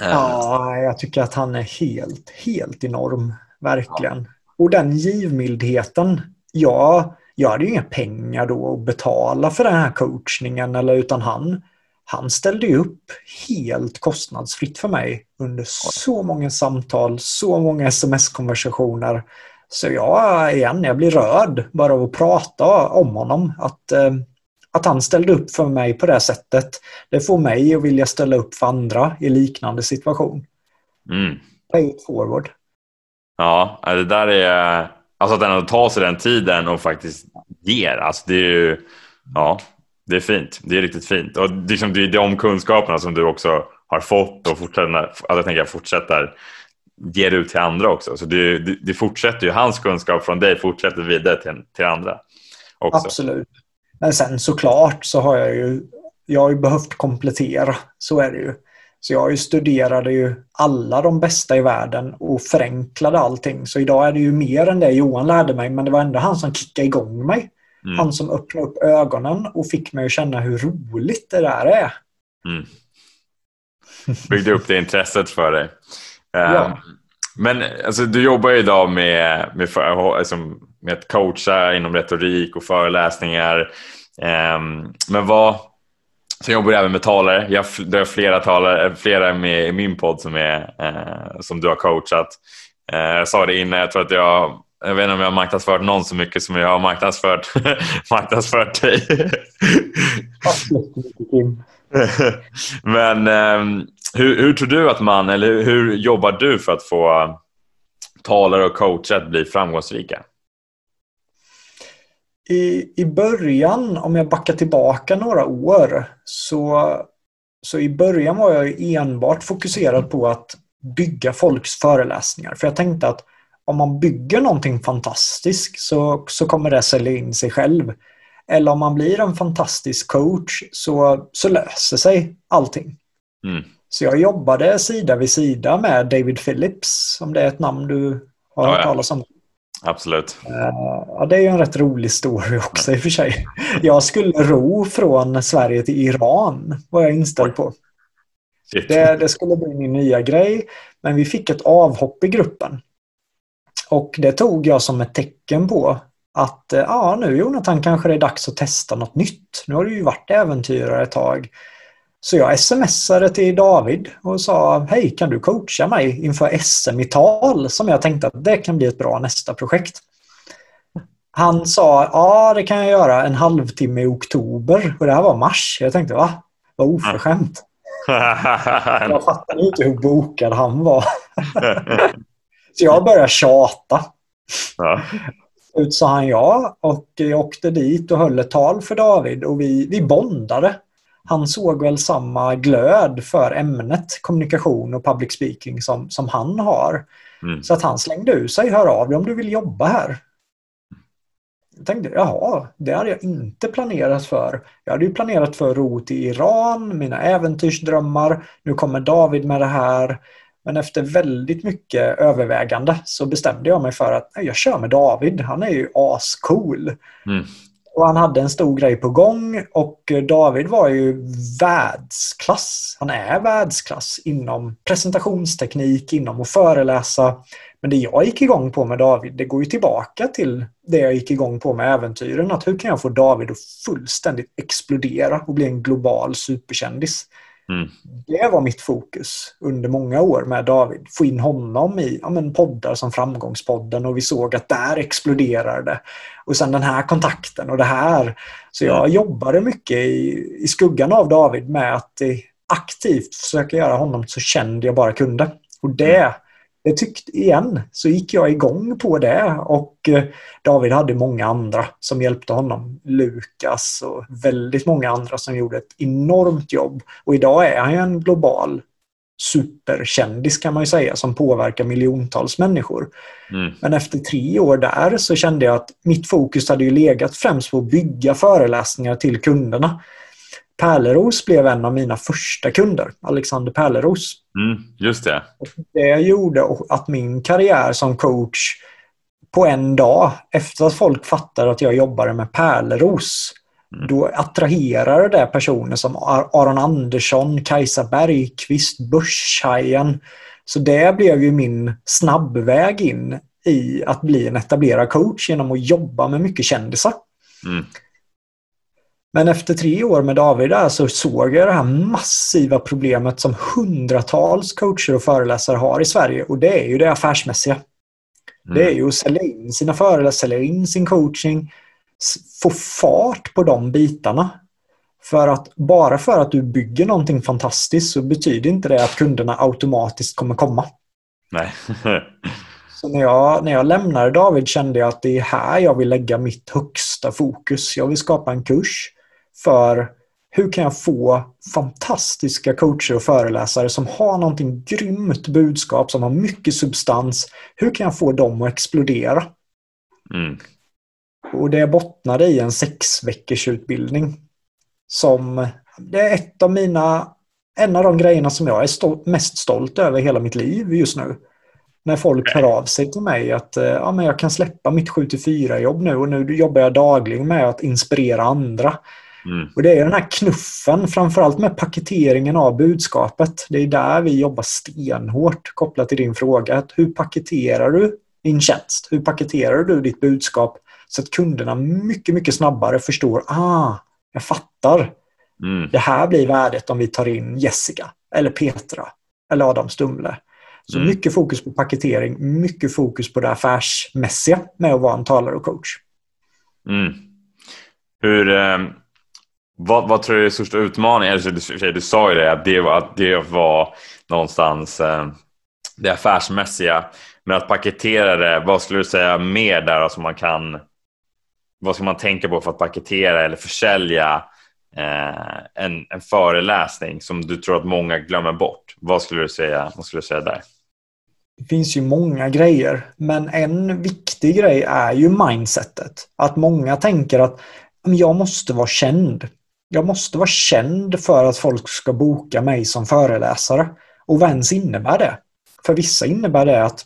Ja, jag tycker att han är helt, helt enorm. Verkligen. Ja. Och den givmildheten. Ja, jag hade ju inga pengar då att betala för den här coachningen eller utan han, han ställde ju upp helt kostnadsfritt för mig under så många samtal, så många sms-konversationer. Så jag, igen, jag blir rörd bara av att prata om honom. Att eh, att han ställde upp för mig på det sättet, det får mig att vilja ställa upp för andra i liknande situation. Mm. Pay it forward. Ja, det där är... Alltså att den tar sig den tiden och faktiskt ger. Alltså det är ju... Ja, Det är fint. Det är riktigt fint. Och det är liksom, de kunskaperna som du också har fått och fortsätter, alltså jag tänker fortsätter ger ut till andra också. Så det, det, det, fortsätter ju, hans kunskap från dig fortsätter vidare till, till andra. Också. Absolut. Men sen såklart så har jag ju, jag har ju behövt komplettera. Så är det ju. Så jag studerade ju alla de bästa i världen och förenklade allting. Så idag är det ju mer än det Johan lärde mig, men det var ändå han som kickade igång mig. Mm. Han som öppnade upp ögonen och fick mig att känna hur roligt det där är. Mm. Byggde upp det intresset för dig. Ja. Um, men alltså, du jobbar ju idag med, med, med att coacha inom retorik och föreläsningar. Um, men vad... Så jag jobbar även med talare. Jag, det är flera talare, eh, flera med i min podd som, är, eh, som du har coachat. Eh, jag sa det innan, jag tror att jag jag vet inte om jag har marknadsfört någon så mycket som jag har marknadsfört, marknadsfört dig. Men eh, hur, hur, tror du att man, eller hur jobbar du för att få talare och coacher att bli framgångsrika? I, I början, om jag backar tillbaka några år, så, så i början var jag enbart fokuserad på att bygga folks föreläsningar. För jag tänkte att om man bygger någonting fantastiskt så, så kommer det sälja in sig själv. Eller om man blir en fantastisk coach så, så löser sig allting. Mm. Så jag jobbade sida vid sida med David Phillips, om det är ett namn du har ja, hört talas om. Absolut. Uh, ja, det är ju en rätt rolig story också i och för sig. Jag skulle ro från Sverige till Iran, var jag inställd på. Det, det, skulle bli min nya grej, men vi fick ett avhopp i gruppen. Och det tog jag som ett tecken på att eh, ja, nu Jonathan kanske det är dags att testa något nytt. Nu har du ju varit äventyrare ett tag. Så jag smsade till David och sa hej kan du coacha mig inför SM i tal som jag tänkte att det kan bli ett bra nästa projekt. Han sa ja det kan jag göra en halvtimme i oktober och det här var mars. Jag tänkte va? Vad oförskämt. jag fattade inte hur bokad han var. Så jag började tjata. Ja. Ut sa han ja och jag åkte dit och höll ett tal för David och vi, vi bondade. Han såg väl samma glöd för ämnet kommunikation och public speaking som, som han har. Mm. Så att han slängde ur sig, hör av dig om du vill jobba här. Jag tänkte, jaha, det hade jag inte planerat för. Jag hade ju planerat för ro till Iran, mina äventyrsdrömmar. Nu kommer David med det här. Men efter väldigt mycket övervägande så bestämde jag mig för att jag kör med David. Han är ju ascool. Mm. Och han hade en stor grej på gång och David var ju världsklass. Han är världsklass inom presentationsteknik, inom att föreläsa. Men det jag gick igång på med David, det går ju tillbaka till det jag gick igång på med äventyren. Att hur kan jag få David att fullständigt explodera och bli en global superkändis? Mm. Det var mitt fokus under många år med David. Få in honom i ja, men poddar som Framgångspodden och vi såg att där exploderade det. Och sen den här kontakten och det här. Så jag mm. jobbade mycket i, i skuggan av David med att aktivt försöka göra honom så känd jag bara kunde. Och det mm det tyckte igen så gick jag igång på det och eh, David hade många andra som hjälpte honom. Lukas och väldigt många andra som gjorde ett enormt jobb. Och idag är han en global superkändis kan man ju säga som påverkar miljontals människor. Mm. Men efter tre år där så kände jag att mitt fokus hade ju legat främst på att bygga föreläsningar till kunderna. Pärleros blev en av mina första kunder, Alexander Pärleros. Mm, just det. Det gjorde att min karriär som coach på en dag, efter att folk fattade att jag jobbade med Pärleros, mm. då attraherade det personer som Aron Andersson, Kajsa Bergqvist, Börshajen. Så det blev ju min snabbväg in i att bli en etablerad coach genom att jobba med mycket kändisar. Mm. Men efter tre år med David där så såg jag det här massiva problemet som hundratals coacher och föreläsare har i Sverige och det är ju det affärsmässiga. Mm. Det är ju att sälja in sina föreläsare, sälja in sin coaching, få fart på de bitarna. För att bara för att du bygger någonting fantastiskt så betyder inte det att kunderna automatiskt kommer komma. Nej. så när jag, när jag lämnade David kände jag att det är här jag vill lägga mitt högsta fokus. Jag vill skapa en kurs för hur kan jag få fantastiska coacher och föreläsare som har någonting grymt budskap, som har mycket substans. Hur kan jag få dem att explodera? Mm. Och det bottnade i en sex veckors utbildning. Som, det är ett av mina, en av de grejerna som jag är stolt, mest stolt över hela mitt liv just nu. När folk hör av sig till mig att eh, ja, men jag kan släppa mitt 7-4 jobb nu och nu jobbar jag dagligen med att inspirera andra. Mm. Och Det är den här knuffen, framförallt med paketeringen av budskapet. Det är där vi jobbar stenhårt kopplat till din fråga. Hur paketerar du din tjänst? Hur paketerar du ditt budskap så att kunderna mycket, mycket snabbare förstår ah, jag fattar. Mm. Det här blir värdet om vi tar in Jessica eller Petra eller Adam Stumle. Så mm. mycket fokus på paketering, mycket fokus på det affärsmässiga med att vara en talare och coach. Mm. Hur, eh, vad, vad, tror du är största utmaningen? Alltså, du, du sa ju det, att det var, att det var någonstans eh, det affärsmässiga. Men att paketera det, vad skulle du säga mer där som man kan vad ska man tänka på för att paketera eller försälja eh, en, en föreläsning som du tror att många glömmer bort? Vad skulle du säga, vad skulle du säga där? Det finns ju många grejer, men en viktig grej är ju mindsetet. Att många tänker att jag måste vara känd. Jag måste vara känd för att folk ska boka mig som föreläsare. Och vad ens innebär det? För vissa innebär det att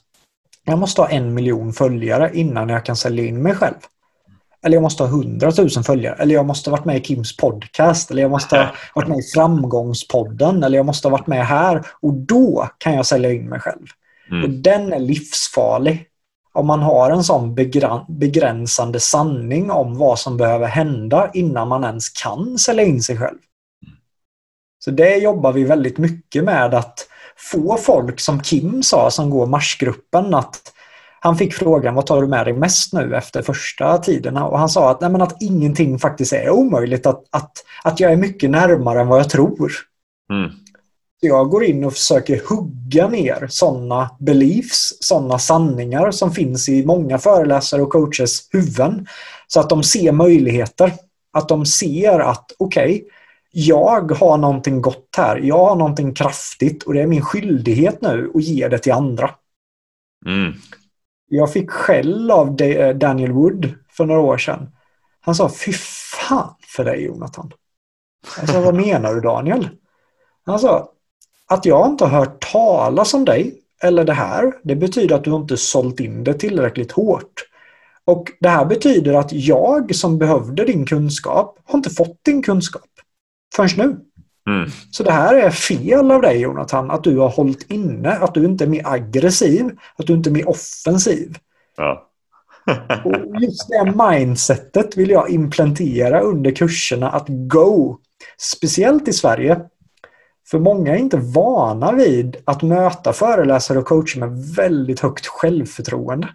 jag måste ha en miljon följare innan jag kan sälja in mig själv. Eller jag måste ha hundratusen följare. Eller jag måste ha varit med i Kims podcast. Eller jag måste ha varit med i Framgångspodden. Eller jag måste ha varit med här. Och då kan jag sälja in mig själv. Mm. Och den är livsfarlig. Om man har en sån begränsande sanning om vad som behöver hända innan man ens kan sälja in sig själv. Så det jobbar vi väldigt mycket med att få folk, som Kim sa, som går Marsgruppen, att han fick frågan vad tar du med dig mest nu efter första tiderna Och han sa att, nej, men att ingenting faktiskt är omöjligt, att, att, att jag är mycket närmare än vad jag tror. Mm. Jag går in och försöker hugga ner sådana beliefs, sådana sanningar som finns i många föreläsare och coaches huvuden. Så att de ser möjligheter. Att de ser att okej, okay, jag har någonting gott här. Jag har någonting kraftigt och det är min skyldighet nu att ge det till andra. Mm. Jag fick skäll av eh, Daniel Wood för några år sedan. Han sa, fy fan för dig Jonathan. Jag sa, vad menar du Daniel? Han sa, att jag inte har hört talas om dig eller det här, det betyder att du inte sålt in det tillräckligt hårt. Och det här betyder att jag som behövde din kunskap har inte fått din kunskap förrän nu. Mm. Så det här är fel av dig Jonathan, att du har hållit inne, att du inte är mer aggressiv, att du inte är mer offensiv. Ja. och just det mindsetet vill jag implementera under kurserna att go. Speciellt i Sverige. För många är inte vana vid att möta föreläsare och coacher med väldigt högt självförtroende.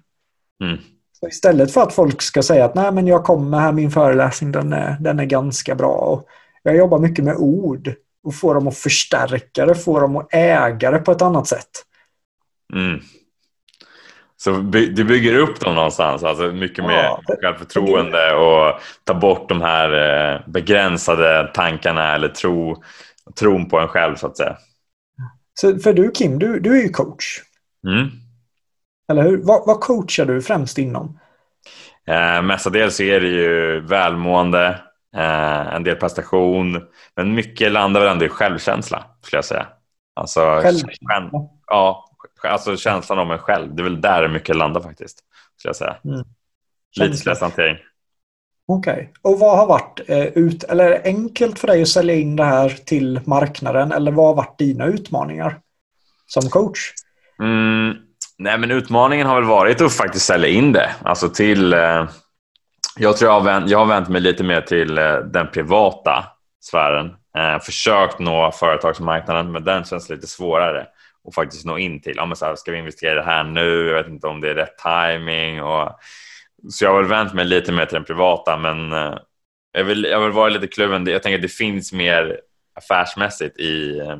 Mm. Så istället för att folk ska säga att Nej, men jag kommer här, min föreläsning den är, den är ganska bra. Och jag jobbar mycket med ord och får dem att förstärka det, får dem att äga det på ett annat sätt. Mm. Så du bygger upp dem någonstans, alltså mycket mer ja, självförtroende och ta bort de här eh, begränsade tankarna eller tro, tron på en själv så att säga. Så för du Kim, du, du är ju coach. Mm. Eller hur? Vad, vad coachar du främst inom? Eh, mestadels är det ju välmående, Eh, en del prestation, men mycket landar väl ändå i självkänsla skulle jag säga. Alltså, själv. ja, alltså känslan om en själv. Det är väl där mycket landar faktiskt. Skulle jag säga. Mm. Lite stresshantering. Okej. Okay. Och vad har varit eh, ut, eller enkelt för dig att sälja in det här till marknaden? Eller vad har varit dina utmaningar som coach? Mm, nej, men utmaningen har väl varit att faktiskt sälja in det. Alltså till eh, jag tror jag har, vänt, jag har vänt mig lite mer till eh, den privata sfären. Eh, försökt nå företagsmarknaden, men den känns lite svårare att faktiskt nå in till. Ja, men så här, ska vi investera i det här nu? Jag vet inte om det är rätt timing. Och... Så jag har väl vänt mig lite mer till den privata, men eh, jag, vill, jag vill vara lite kluven. Jag tänker att det finns mer affärsmässigt i, eh,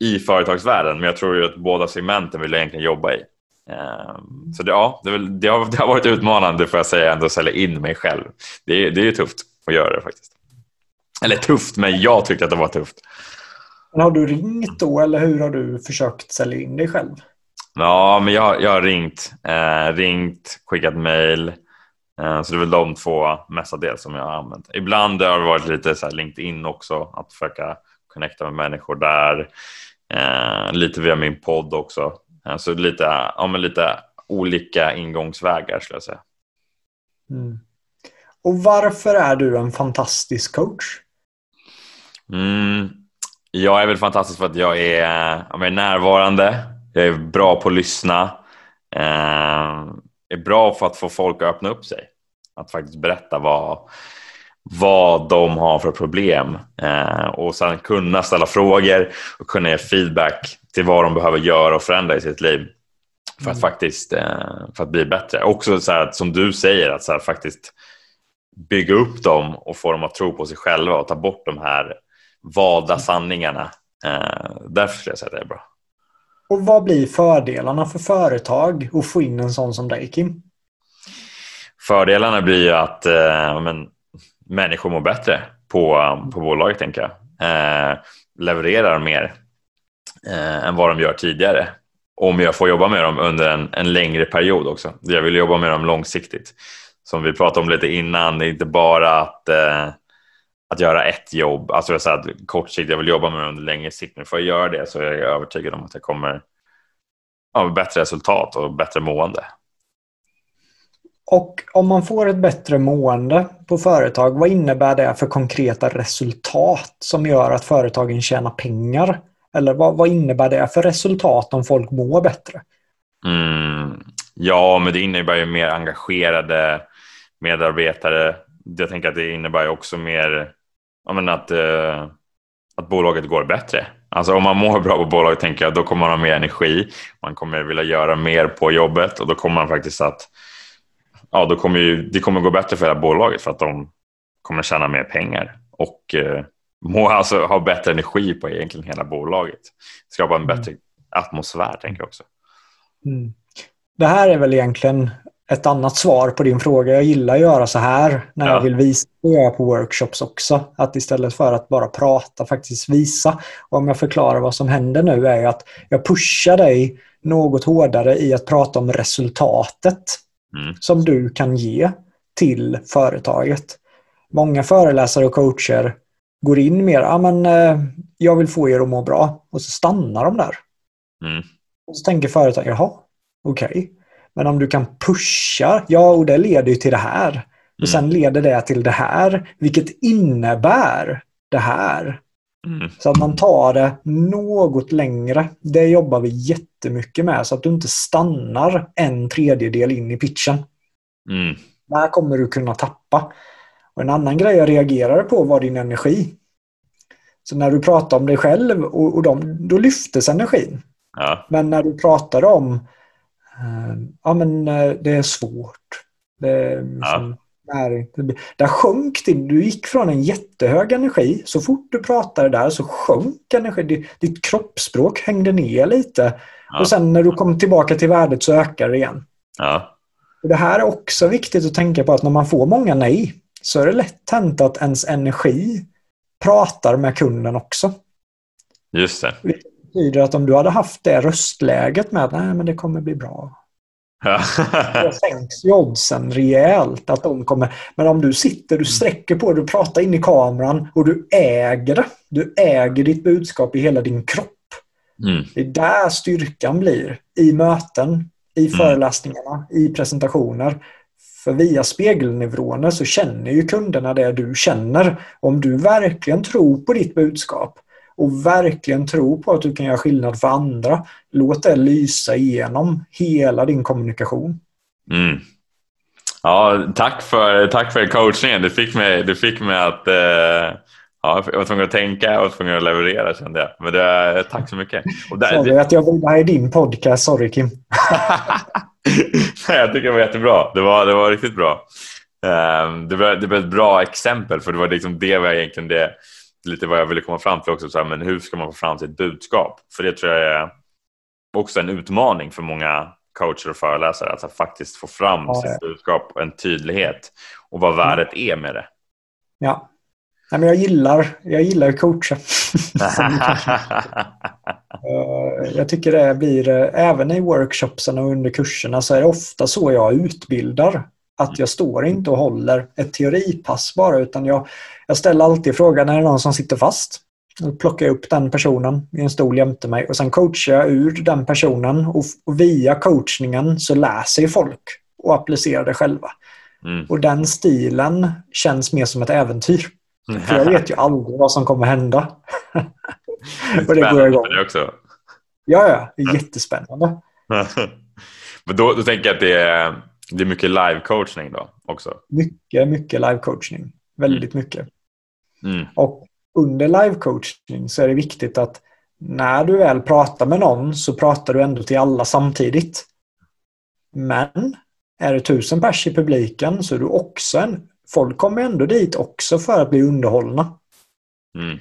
i företagsvärlden, men jag tror ju att båda segmenten vill jag egentligen jobba i. Ehm, så det, ja, det, det, har, det har varit utmanande får jag säga ändå att sälja in mig själv. Det, det är ju tufft att göra det faktiskt. Eller tufft, men jag tyckte att det var tufft. Men har du ringt då eller hur har du försökt sälja in dig själv? Ja, men jag, jag har ringt, eh, ringt, skickat mail. Eh, så det är väl de två mestadels som jag har använt. Ibland har det varit lite så LinkedIn också, att försöka connecta med människor där. Eh, lite via min podd också. Eh, så lite, ja, men lite olika ingångsvägar skulle jag säga. Mm. Och varför är du en fantastisk coach? Mm, jag är väl fantastisk för att jag är, jag är närvarande, jag är bra på att lyssna, eh, är bra för att få folk att öppna upp sig. Att faktiskt berätta vad, vad de har för problem eh, och sen kunna ställa frågor och kunna ge feedback till vad de behöver göra och förändra i sitt liv för att mm. faktiskt eh, för att bli bättre. Också så här, som du säger, att så här, faktiskt bygga upp dem och få dem att tro på sig själva och ta bort de här valda sanningarna. Eh, därför skulle jag säga att det är bra. Och vad blir fördelarna för företag att få in en sån som dig, Kim? Fördelarna blir ju att eh, men, människor mår bättre på, eh, på bolaget, tänker jag. Eh, levererar mer eh, än vad de gör tidigare. Om jag får jobba med dem under en, en längre period också. Jag vill jobba med dem långsiktigt. Som vi pratade om lite innan, det är inte bara att eh, att göra ett jobb, alltså jag säger att kortsiktigt, jag vill jobba med det under längre sikt, men för att göra det så är jag övertygad om att jag kommer ha bättre resultat och bättre mående. Och om man får ett bättre mående på företag, vad innebär det för konkreta resultat som gör att företagen tjänar pengar? Eller vad, vad innebär det för resultat om folk mår bättre? Mm, ja, men det innebär ju mer engagerade medarbetare. Jag tänker att det innebär också mer ja, men att, eh, att bolaget går bättre. Alltså om man mår bra på bolaget tänker jag, då kommer man ha mer energi. Man kommer vilja göra mer på jobbet och då kommer man faktiskt att ja, då kommer ju, det kommer gå bättre för hela bolaget för att de kommer tjäna mer pengar och eh, må, alltså, ha bättre energi på egentligen hela bolaget. Skapa en mm. bättre atmosfär tänker jag också. Mm. Det här är väl egentligen ett annat svar på din fråga. Jag gillar att göra så här när ja. jag vill visa och göra på workshops också. Att istället för att bara prata faktiskt visa. Och om jag förklarar vad som händer nu är att jag pushar dig något hårdare i att prata om resultatet mm. som du kan ge till företaget. Många föreläsare och coacher går in mer, ja men eh, jag vill få er att må bra och så stannar de där. Mm. Och så tänker företaget, jaha, okej. Okay. Men om du kan pusha, ja och det leder ju till det här. Och mm. sen leder det till det här, vilket innebär det här. Mm. Så att man tar det något längre. Det jobbar vi jättemycket med så att du inte stannar en tredjedel in i pitchen. Mm. Där kommer du kunna tappa. Och En annan grej jag reagerade på var din energi. Så när du pratar om dig själv och, och dem, då lyftes energin. Ja. Men när du pratar om ja, men eh, det är svårt. Det är liksom, ja. där sjönk din, du gick från en jättehög energi, så fort du pratade där så sjönk energi. Ditt kroppsspråk hängde ner lite. Ja. Och sen när du kom tillbaka till värdet så ökar det igen. Ja. Och det här är också viktigt att tänka på att när man får många nej så är det lätt hänt att ens energi pratar med kunden också. Just det betyder att om du hade haft det röstläget med att nej men det kommer bli bra. Ja. då sänks ju oddsen rejält. Att de kommer, men om du sitter, du sträcker på du pratar in i kameran och du äger det. Du äger ditt budskap i hela din kropp. Mm. Det är där styrkan blir. I möten, i mm. föreläsningarna, i presentationer. För via spegelneuroner så känner ju kunderna det du känner. Om du verkligen tror på ditt budskap och verkligen tro på att du kan göra skillnad för andra. Låt det lysa igenom hela din kommunikation. Mm. Ja, tack för, tack för coachningen. Du fick mig, du fick mig att eh, ja, jag var tvungen att tänka och tvungen att leverera kände jag. Men det, tack så mycket. Och där, Sorry att jag var med i din podcast. Sorry Kim. Nej, jag tycker det var jättebra. Det var, det var riktigt bra. Um, det, var, det var ett bra exempel för det var liksom det var egentligen det lite vad jag ville komma fram till också, så här, men hur ska man få fram sitt budskap? För det tror jag är också en utmaning för många coacher och föreläsare, att faktiskt få fram ja, sitt budskap och en tydlighet och vad värdet är med det. Ja, Nej, men jag gillar, jag gillar att coacha. Eh, jag tycker det blir, eh, även i workshopsen och under kurserna så är det ofta så jag utbildar. Att jag står inte och håller ett teoripass bara utan jag, jag ställer alltid frågan, är det någon som sitter fast? Då plockar jag upp den personen i en stol jämte mig och sen coachar jag ur den personen och, och via coachningen så läser folk och applicerar det själva. Mm. Och den stilen känns mer som ett äventyr. För jag vet ju aldrig vad som kommer hända. och det går igång. Det också. Ja, ja. Det är jättespännande. Men då, då tänker jag att det är, det är mycket live-coachning då också? Mycket, mycket live-coachning. Väldigt mm. mycket. Mm. Och under live-coachning så är det viktigt att när du väl pratar med någon så pratar du ändå till alla samtidigt. Men är det tusen pers i publiken så är du också en... Folk kommer ändå dit också för att bli underhållna. Mm.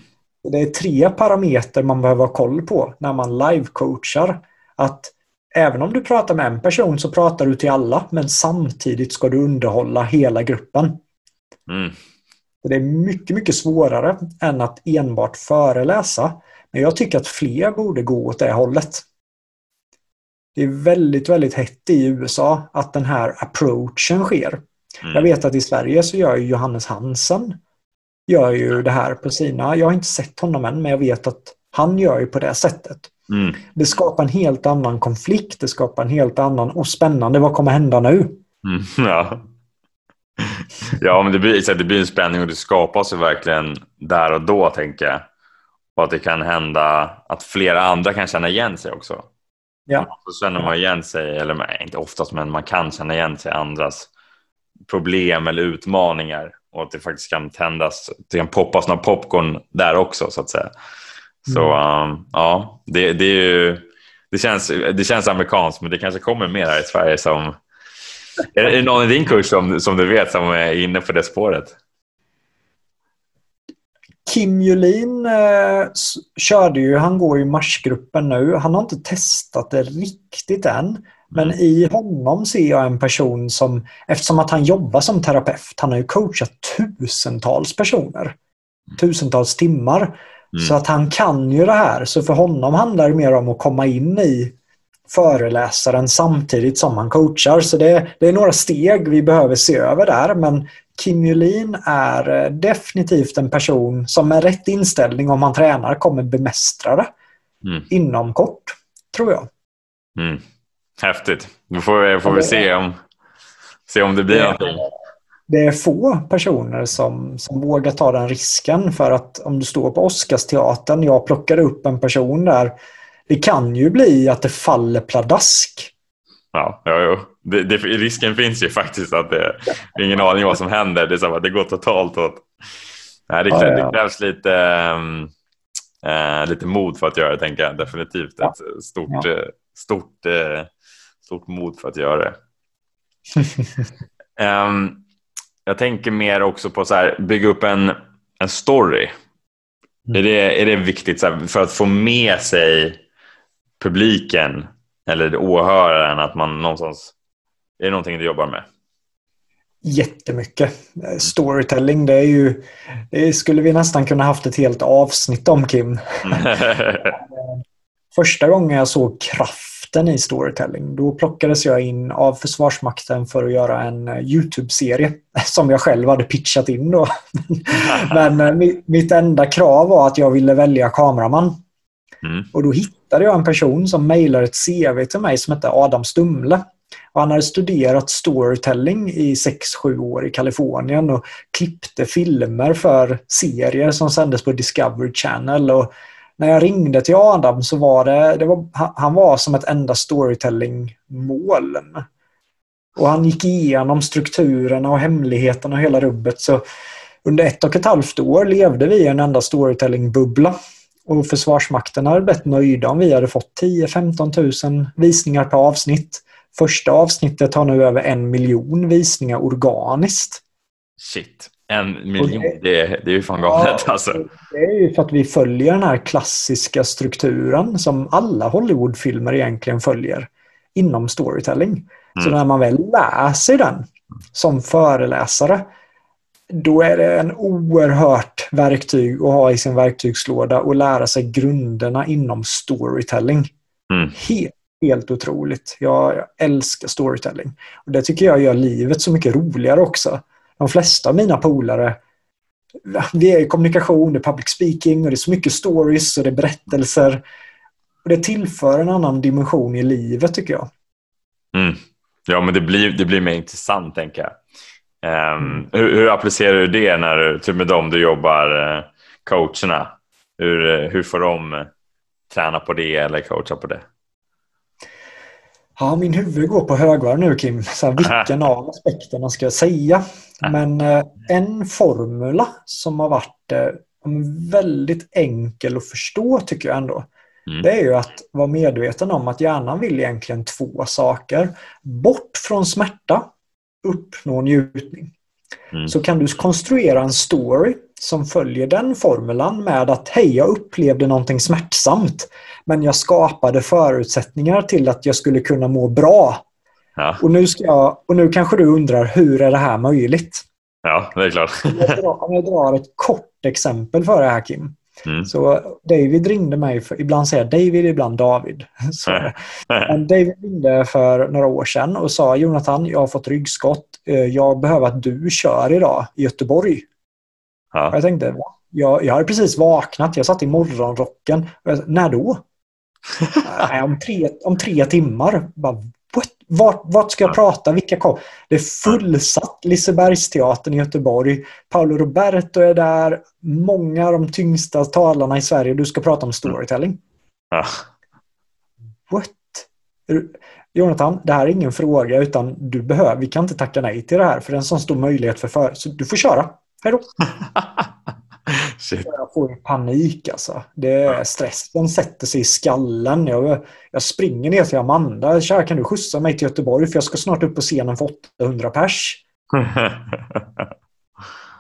Det är tre parametrar man behöver ha koll på när man live-coachar. Att även om du pratar med en person så pratar du till alla men samtidigt ska du underhålla hela gruppen. Mm. Det är mycket, mycket svårare än att enbart föreläsa. Men jag tycker att fler borde gå åt det hållet. Det är väldigt, väldigt hett i USA att den här approachen sker. Mm. Jag vet att i Sverige så gör Johannes Hansen gör ju det här på sina... Jag har inte sett honom än, men jag vet att han gör ju på det sättet. Mm. Det skapar en helt annan konflikt, det skapar en helt annan... Och spännande, vad kommer hända nu? Mm, ja. ja, men det blir, det blir en spänning och det skapas ju verkligen där och då, tänker jag. Och att det kan hända att flera andra kan känna igen sig också. Ja. Så känner man igen sig, eller inte oftast, men man kan känna igen sig i andras problem eller utmaningar och att det faktiskt kan tändas, det kan poppas några popcorn där också så att säga. Så mm. um, ja, det, det, är ju, det, känns, det känns amerikanskt men det kanske kommer mer här i Sverige som... Är det någon i din kurs som, som du vet som är inne på det spåret? Kim Julin eh, körde ju, han går i marsgruppen nu. Han har inte testat det riktigt än. Men mm. i honom ser jag en person som, eftersom att han jobbar som terapeut, han har ju coachat tusentals personer. Mm. Tusentals timmar. Mm. Så att han kan ju det här. Så för honom handlar det mer om att komma in i föreläsaren samtidigt som han coachar. Så det, det är några steg vi behöver se över där. Men Kim Julin är eh, definitivt en person som med rätt inställning om han tränar kommer bemästra det mm. inom kort, tror jag. Mm. Häftigt. Då får, får vi se om, se om det blir det, någonting. Det är få personer som, som vågar ta den risken för att om du står på Oscarsteatern, jag plockar upp en person där, det kan ju bli att det faller pladask. Ja, ja, ja. Det, det, risken finns ju faktiskt att det är ingen aning vad som händer. Det, är så att det går totalt åt... Nej, det, ja, ja. det krävs lite, äh, lite mod för att göra det, tänker jag. Definitivt ett stort, äh, stort, äh, stort mod för att göra det. um, jag tänker mer också på så här, bygga upp en, en story. Mm. Är, det, är det viktigt här, för att få med sig publiken eller åhöraren att man någonstans... Är det någonting du jobbar med? Jättemycket. Storytelling, det är ju... Det skulle vi nästan kunna haft ett helt avsnitt om, Kim. Första gången jag såg kraften i storytelling, då plockades jag in av Försvarsmakten för att göra en eh, YouTube-serie som jag själv hade pitchat in då. Men eh, mitt enda krav var att jag ville välja kameraman. Mm. Och då hittade jag en person som mejlade ett CV till mig som hette Adam Stumle. Och han hade studerat storytelling i 6-7 år i Kalifornien och klippte filmer för serier som sändes på Discovery Channel. Och när jag ringde till Adam så var det, det var, han var som ett enda storytelling-moln. Och han gick igenom strukturerna och hemligheterna och hela rubbet. Så under ett och ett halvt år levde vi i en enda storytelling-bubbla. Och Försvarsmakten hade blivit nöjda om vi hade fått 10-15 000 visningar per avsnitt. Första avsnittet har nu över en miljon visningar organiskt. Shit, en miljon, det, det, det, är ju fan galet ja, alltså. Det är ju för att vi följer den här klassiska strukturen som alla Hollywoodfilmer egentligen följer inom storytelling. Mm. Så när man väl läser den som föreläsare då är det en oerhört verktyg att ha i sin verktygslåda och lära sig grunderna inom storytelling. Mm. Helt, helt otroligt. Jag, jag älskar storytelling. Och Det tycker jag gör livet så mycket roligare också. De flesta av mina polare vi är i kommunikation, det är public speaking och det är så mycket stories och det är berättelser. Och Det tillför en annan dimension i livet tycker jag. Mm. Ja, men det blir, det blir mer intressant tänker jag. Um, hur, hur, applicerar du det när du, typ med dem du jobbar, eh, coacherna? Hur, eh, hur får de eh, träna på det eller coacha på det? Ja, min huvud går på högvarv nu Kim. Så här, vilken av aspekterna ska jag säga? Men en formula som har varit väldigt enkel att förstå tycker jag ändå. Mm. Det är ju att vara medveten om att hjärnan vill egentligen två saker. Bort från smärta uppnå njutning. Mm. Så kan du konstruera en story som följer den formulan med att hej, jag upplevde någonting smärtsamt men jag skapade förutsättningar till att jag skulle kunna må bra. Ja. Och, nu ska jag, och nu kanske du undrar, hur är det här möjligt? Ja, det är klart. jag drar, om jag drar ett kort exempel för det här Kim. Mm. Så David ringde mig, för, ibland säger jag David, ibland David. Så, men David ringde för några år sedan och sa Jonathan, jag har fått ryggskott. Eh, jag behöver att du kör idag i Göteborg. Ja. Jag tänkte, jag, jag hade precis vaknat, jag satt i morgonrocken. Jag, när då? om, tre, om tre timmar. Bara, vart, vart ska jag prata? Vilka kom? Det är fullsatt Lisebergsteatern i Göteborg. Paolo Roberto är där. Många av de tyngsta talarna i Sverige. Du ska prata om storytelling. Ja. What? Jonathan, det här är ingen fråga utan du behöver, vi kan inte tacka nej till det här för det är en sån stor möjlighet för för så du får köra. Hej då! Shit. Jag får panik alltså. Det stressen sätter sig i skallen. Jag, jag springer ner till Amanda. Tja, kan du skjutsa mig till Göteborg? För jag ska snart upp på scenen för 800 pers.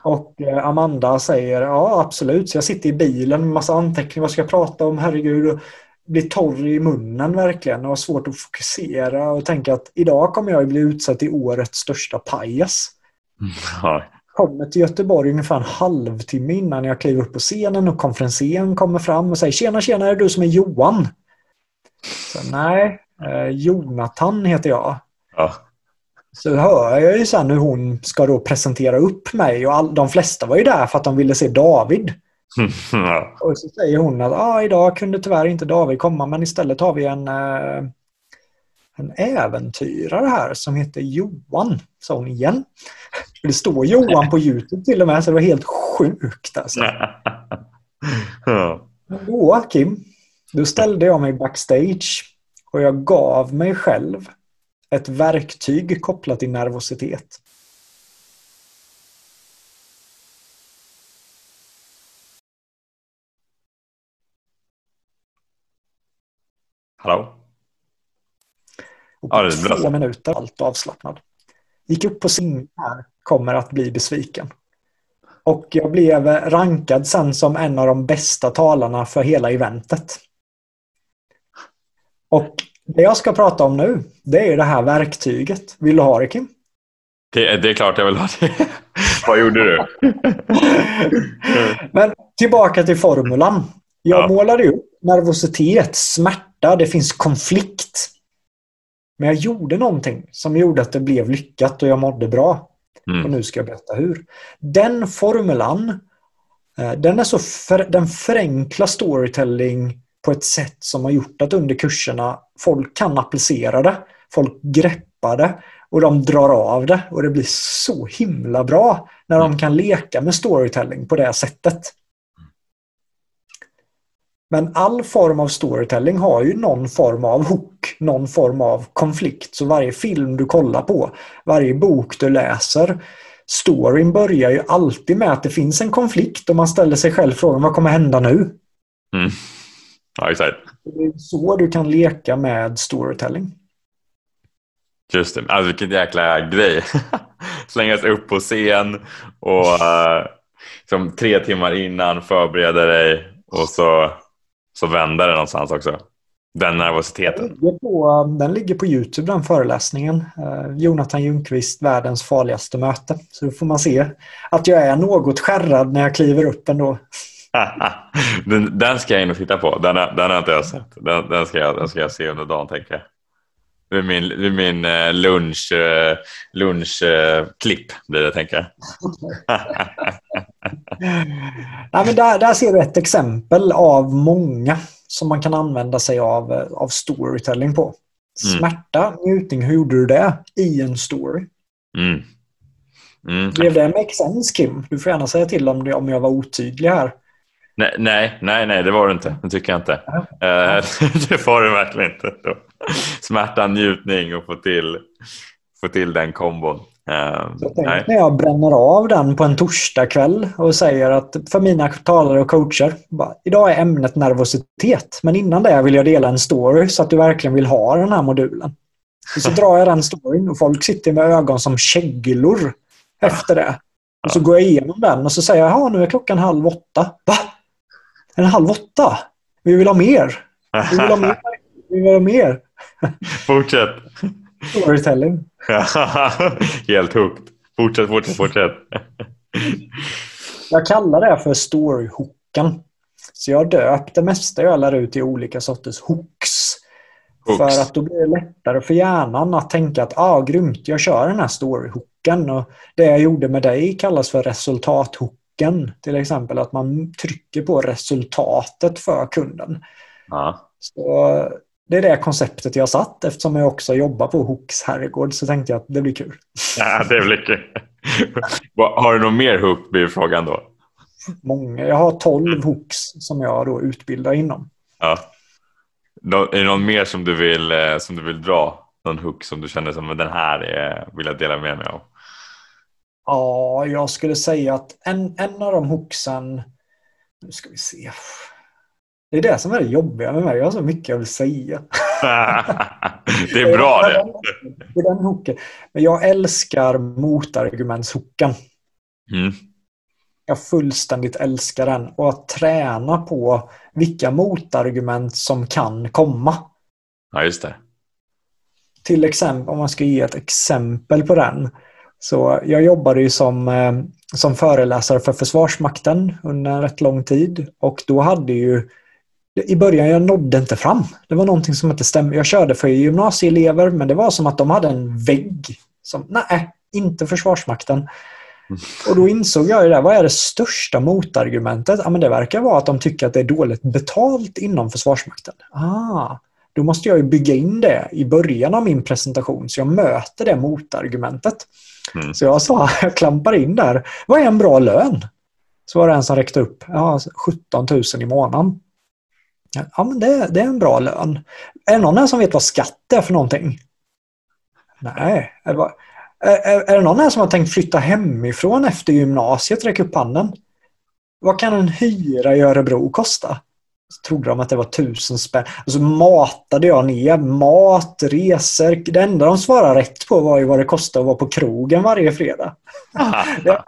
Och eh, Amanda säger ja absolut. Så jag sitter i bilen med massa anteckningar. Vad ska jag prata om? Herregud. Blir torr i munnen verkligen och har svårt att fokusera och tänka att idag kommer jag bli utsatt till årets största pajas. Ja kommer till Göteborg ungefär en halvtimme innan jag kliver upp på scenen och konferensen kommer fram och säger Tjena, tjena, är det du som är Johan? Så, Nej, eh, Jonathan heter jag. Ja. Så hör jag ju sen hur hon ska då presentera upp mig och all, de flesta var ju där för att de ville se David. Ja. Och så säger hon att ah, idag kunde tyvärr inte David komma men istället har vi en, eh, en äventyrare här som heter Johan, sa hon igen. Det står Johan på Youtube till och med, så det var helt sjukt alltså. ja. Då, Kim, då ställde jag mig backstage och jag gav mig själv ett verktyg kopplat till nervositet. Hallå? Och på ja, det två minuter allt avslappnad. Gick upp på här, kommer att bli besviken. Och jag blev rankad sen som en av de bästa talarna för hela eventet. Och det jag ska prata om nu, det är det här verktyget. Vill du ha det Kim? Det, det är klart jag vill ha det. Vad gjorde du? Men tillbaka till formulan. Jag ja. målade upp nervositet, smärta, det finns konflikt. Men jag gjorde någonting som gjorde att det blev lyckat och jag mådde bra. Mm. Och nu ska jag berätta hur. Den formulan, eh, den, är så för, den förenklar storytelling på ett sätt som har gjort att under kurserna folk kan applicera det. Folk greppar det och de drar av det och det blir så himla bra när de mm. kan leka med storytelling på det sättet. Men all form av storytelling har ju någon form av hook, någon form av konflikt. Så varje film du kollar på, varje bok du läser, storyn börjar ju alltid med att det finns en konflikt och man ställer sig själv frågan vad kommer hända nu? Mm. Ja, exakt. Det är så du kan leka med storytelling. Just det, alltså vilken jäkla grej. Slängas upp på scen och uh, som tre timmar innan förbereda dig och så så vände det någonstans också. Den nervositeten? Den ligger, på, den ligger på YouTube, den föreläsningen. Eh, Jonathan Ljungqvist, världens farligaste möte. Så då får man se att jag är något skärrad när jag kliver upp ändå. den, den ska jag in och titta på. Den, den har inte jag sett. Den, den, ska jag, den ska jag se under dagen tänker jag. Det är min, det är min eh, lunch, eh, lunchklipp eh, blir det tänker jag. Nej, men där, där ser du ett exempel av många som man kan använda sig av, av storytelling på. Mm. Smärta, njutning, hur gjorde du det i en story? Mm. Mm. Blev det make sense Kim? Du får gärna säga till om, det, om jag var otydlig här. Nej, nej, nej, nej, det var det inte. Det tycker jag inte. Uh, det var det verkligen inte. Smärta, njutning och få till, få till den kombon. Uh, tänk när jag bränner av den på en torsdagkväll och säger att för mina talare och coacher, bara, idag är ämnet nervositet, men innan det vill jag dela en story så att du verkligen vill ha den här modulen. Och så drar jag den storyn och folk sitter med ögon som käglor efter det. Och så går jag igenom den och så säger jag, nu är klockan halv åtta. Va? En halv åtta? Vi vill ha mer. Vi vill ha mer. Vi vill ha mer. Fortsätt. Storytelling. Helt hooked. Fortsätt, fortsätt, fortsätt. jag kallar det för storyhooken. Så jag döpt det mesta jag lär ut i olika sorters hooks. hooks. För att då blir det lättare för hjärnan att tänka att ah, grymt, jag kör den här storyhooken. Och det jag gjorde med dig kallas för resultathooken. Till exempel att man trycker på resultatet för kunden. Ja. Så det är det konceptet jag satt eftersom jag också jobbar på Hooks herrgård så tänkte jag att det blir kul. Ja, det blir kul. har du någon mer hook blir frågan då? Många. Jag har tolv hooks som jag då utbildar inom. Ja. Är det någon mer som du vill, eh, som du vill dra? Någon hook som du känner som den här är, vill jag dela med mig av? Ja, jag skulle säga att en, en av de hooksen, nu ska vi se. Det är det som är det jobbiga med mig. Jag har så mycket jag vill säga. det är bra det. det är den hooken. Men jag älskar motargumentshooken. Mm. Jag fullständigt älskar den. Och att träna på vilka motargument som kan komma. Ja, just det. Till exempel, om man ska ge ett exempel på den. Så jag jobbade ju som, eh, som föreläsare för Försvarsmakten under en rätt lång tid. Och då hade ju i början jag nådde inte fram. Det var någonting som inte stämde. Jag körde för gymnasieelever men det var som att de hade en vägg. Som, nej, inte Försvarsmakten. Mm. Och då insåg jag ju det, vad är det största motargumentet? Ja, men det verkar vara att de tycker att det är dåligt betalt inom Försvarsmakten. Ah, då måste jag ju bygga in det i början av min presentation så jag möter det motargumentet. Mm. Så jag sa, jag klampar in där, vad är en bra lön? Så var det en som räckte upp, ja, 17 000 i månaden. Ja, men det, det är en bra lön. Är det någon här som vet vad skatt är för någonting? Nej. Är, är, är det någon här som har tänkt flytta hemifrån efter gymnasiet? Räck upp handen. Vad kan en hyra i Örebro kosta? Så trodde de att det var tusen spänn. Och så matade jag ner mat, resor. Det enda de svarade rätt på var ju vad det kostade att vara på krogen varje fredag.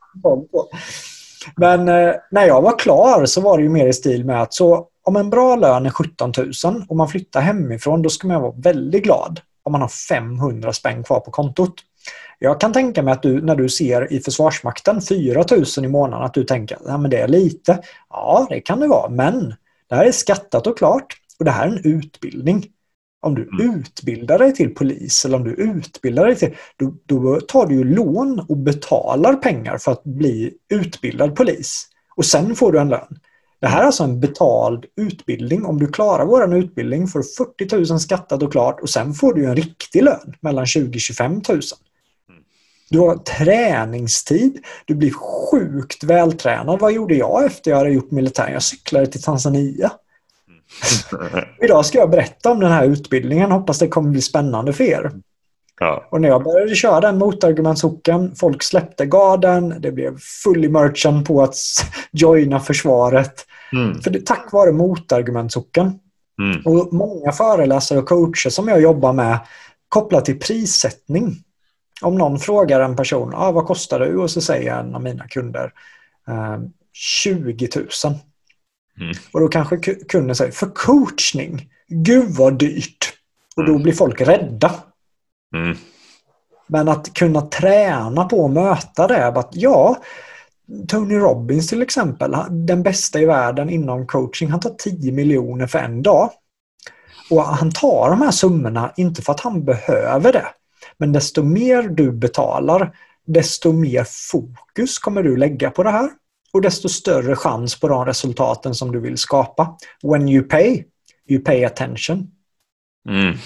Men eh, när jag var klar så var det ju mer i stil med att så om en bra lön är 17 000 och man flyttar hemifrån då ska man vara väldigt glad om man har 500 spänn kvar på kontot. Jag kan tänka mig att du när du ser i Försvarsmakten 4 000 i månaden att du tänker att ja, det är lite. Ja, det kan det vara, men det här är skattat och klart och det här är en utbildning. Om du mm. utbildar dig till polis eller om du utbildar dig till... Då, då tar du ju lån och betalar pengar för att bli utbildad polis. Och sen får du en lön. Det här är alltså en betald utbildning. Om du klarar vår utbildning får du 40 000 skattat och klart och sen får du en riktig lön mellan 20 25 000. Du har träningstid. Du blir sjukt vältränad. Vad gjorde jag efter jag hade gjort militären? Jag cyklade till Tanzania. Idag ska jag berätta om den här utbildningen. Hoppas det kommer bli spännande för er. Ja. Och när jag började köra den motargumentshoken, folk släppte garden, det blev full immersion på att joina försvaret. Mm. För det, tack vare motargumentshoken. Mm. Och många föreläsare och coacher som jag jobbar med kopplat till prissättning. Om någon frågar en person, ah, vad kostar du? Och så säger en av mina kunder eh, 20 000. Mm. Och då kanske kunden säger, för coachning? gud vad dyrt. Och då Mm. blir folk rädda. Mm. Men att kunna träna på att möta det. Att ja, Tony Robbins till exempel, den bästa i världen inom coaching, han tar 10 miljoner för en dag. Och han tar de här summorna inte för att han behöver det. Men desto mer du betalar, desto mer fokus kommer du lägga på det här. Och desto större chans på de resultaten som du vill skapa. When you pay, you pay attention Mm.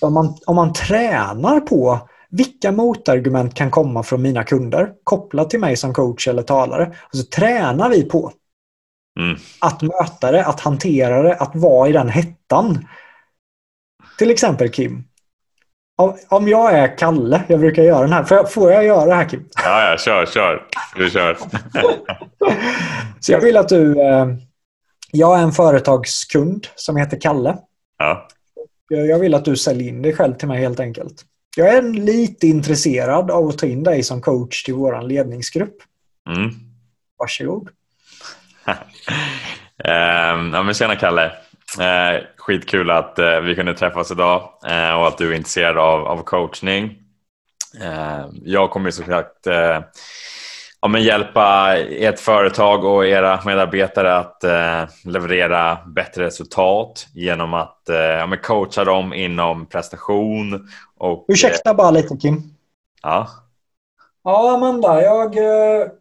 om man, om man tränar på vilka motargument kan komma från mina kunder kopplat till mig som coach eller talare. Och så tränar vi på Mm. att möta det, att hantera det, att vara i den hettan. Till exempel Kim. Om, om jag är Kalle, jag brukar göra den här. Får jag, får jag göra det här Kim? Ja, ja, kör, kör. Du kör. Så jag vill att du... Eh, jag är en företagskund som heter Kalle. Ja. Jag vill att du säljer in dig själv till mig helt enkelt. Jag är lite intresserad av att ta in dig som coach till vår ledningsgrupp. Mm. Varsågod. Ehm, ja, men tjena Kalle. Eh, skitkul att eh, vi kunde träffas idag eh, och att du är intresserad av, av coachning. Eh, jag kommer såklart eh, ja, men hjälpa ert företag och era medarbetare att eh, leverera bättre resultat genom att ja, men coacha dem inom prestation. Och, Ursäkta bara lite Kim. ja. Ja, Amanda, jag,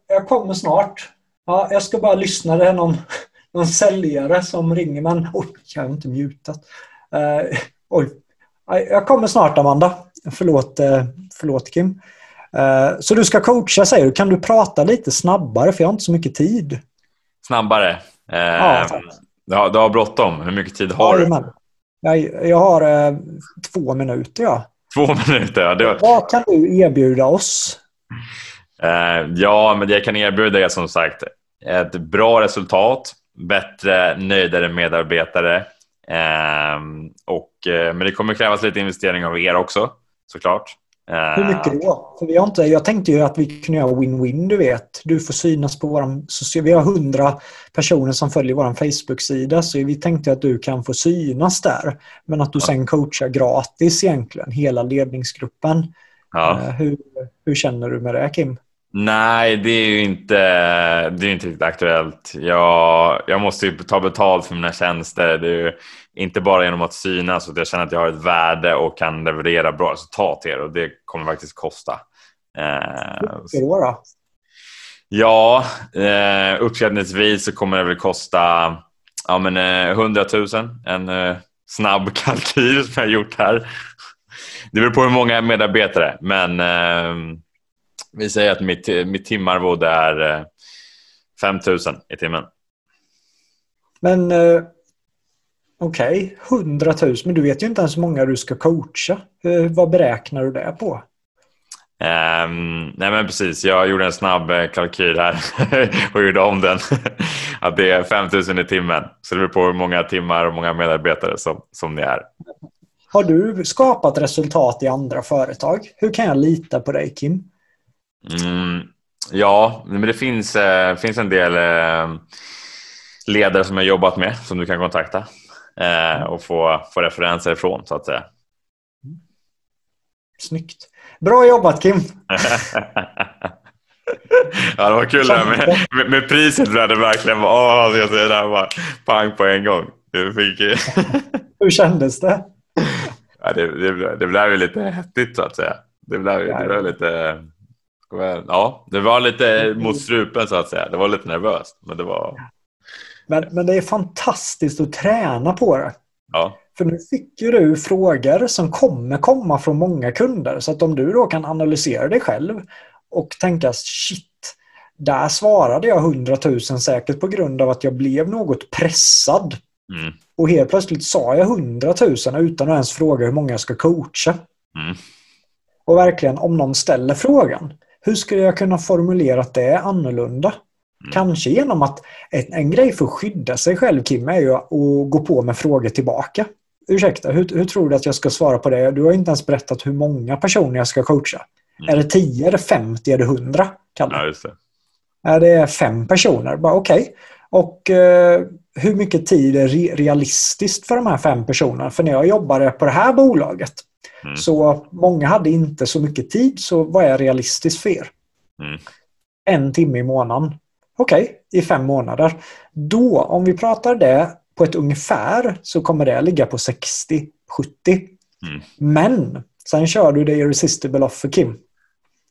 jag kommer snart. Ja, jag ska bara lyssna. Det är någon, någon säljare som ringer. Men oj, jag har inte mutat. Uh, oj. Jag kommer snart, Amanda. Förlåt, eh, förlåt Kim. Eh, så du ska coacha, säger du. Kan du prata lite snabbare? För jag har inte så mycket tid. Snabbare. Eh, Ja, tack. du, har, du har bråttom. Hur mycket tid har du? Jajamän. Jag, jag har eh, två minuter, ja. Två minuter. Ja, det, Vad kan du erbjuda oss? Ja, men det jag kan erbjuda är som sagt ett bra resultat, bättre, nöjdare medarbetare. Eh, och, eh, men det kommer krävas lite investering av er också, såklart. Hur mycket då? För vi har inte, jag tänkte ju att vi kunde göra win-win, du vet. Du får synas på socia- Vi har hundra personer som följer vår Facebook-sida så vi tänkte att du kan få synas där. Men att du sen coachar gratis egentligen, hela ledningsgruppen. Ja. Eh, Hur, hur känner du med det, Kim? Nej, det är ju inte, det är inte riktigt aktuellt. Jag, jag måste ju ta betalt för mina tjänster. Det är ju inte bara genom att synas, utan jag känner att jag har ett värde och kan leverera bra resultat till er och det kommer faktiskt kosta. Eh, Hur mycket då? Ja, eh, uppskattningsvis så kommer det väl kosta ja, men, eh, 100 000. En eh, snabb kalkyl som jag har gjort här. Det beror på hur många medarbetare, men eh, vi säger att mitt, mitt timarvode är eh, 5 000 i timmen. Men eh, okej, 100 000. Men du vet ju inte ens hur många du ska coacha. Eh, vad beräknar du det på? Ehm, nej men precis, jag gjorde en snabb eh, kalkyl här och gjorde om den. att det är 5 000 i timmen. Så det beror på hur många timmar och många medarbetare som, som ni är. Har du skapat resultat i andra företag? Hur kan jag lita på dig, Kim? Mm, ja, men det finns, eh, finns en del eh, ledare som jag jobbat med som du kan kontakta eh, och få, få referenser ifrån så att säga. Snyggt. Bra jobbat, Kim. ja, det var kul det med, med, med priset. Där det verkligen var, åh, jag säger det här bara pang på en gång. Fick, Hur kändes det? ja, det, det, det blev ju lite häftigt så att säga. Det blev, det blev lite... Ja, det var lite mot strupen så att säga. Det var lite nervöst, men det var... Men, men det är fantastiskt att träna på det. Ja, För nu fick ju du frågor som kommer komma från många kunder. Så att om du då kan analysera dig själv och tänka shit, där svarade jag 100 000 säkert på grund av att jag blev något pressad. mm, Och helt plötsligt sa jag 100 000 utan att ens fråga hur många jag ska coacha. mm, Och verkligen, om någon ställer frågan, hur skulle jag kunna formulera det annorlunda? Mm. Kanske genom att en, en grej för att skydda sig själv, Kim, är ju att gå på med frågor tillbaka. Ursäkta, hur, hur tror du att jag ska svara på det? Du har inte ens berättat hur många personer jag ska coacha. Mm. Är det 10, är det 50, är det 100? Kalle? ja just det. Är det fem personer? Bara okej. Och eh, hur mycket tid är realistiskt för de här fem personerna? För när jag jobbade på det här bolaget mm. så många hade inte så mycket tid, så vad är realistiskt för er? Mm. En timme i månaden. Okej, okay, i fem månader. Då, om vi pratar det på ett ungefär, så kommer det ligga på 60-70. Mm. Men sen kör du det irresistible offer, Kim.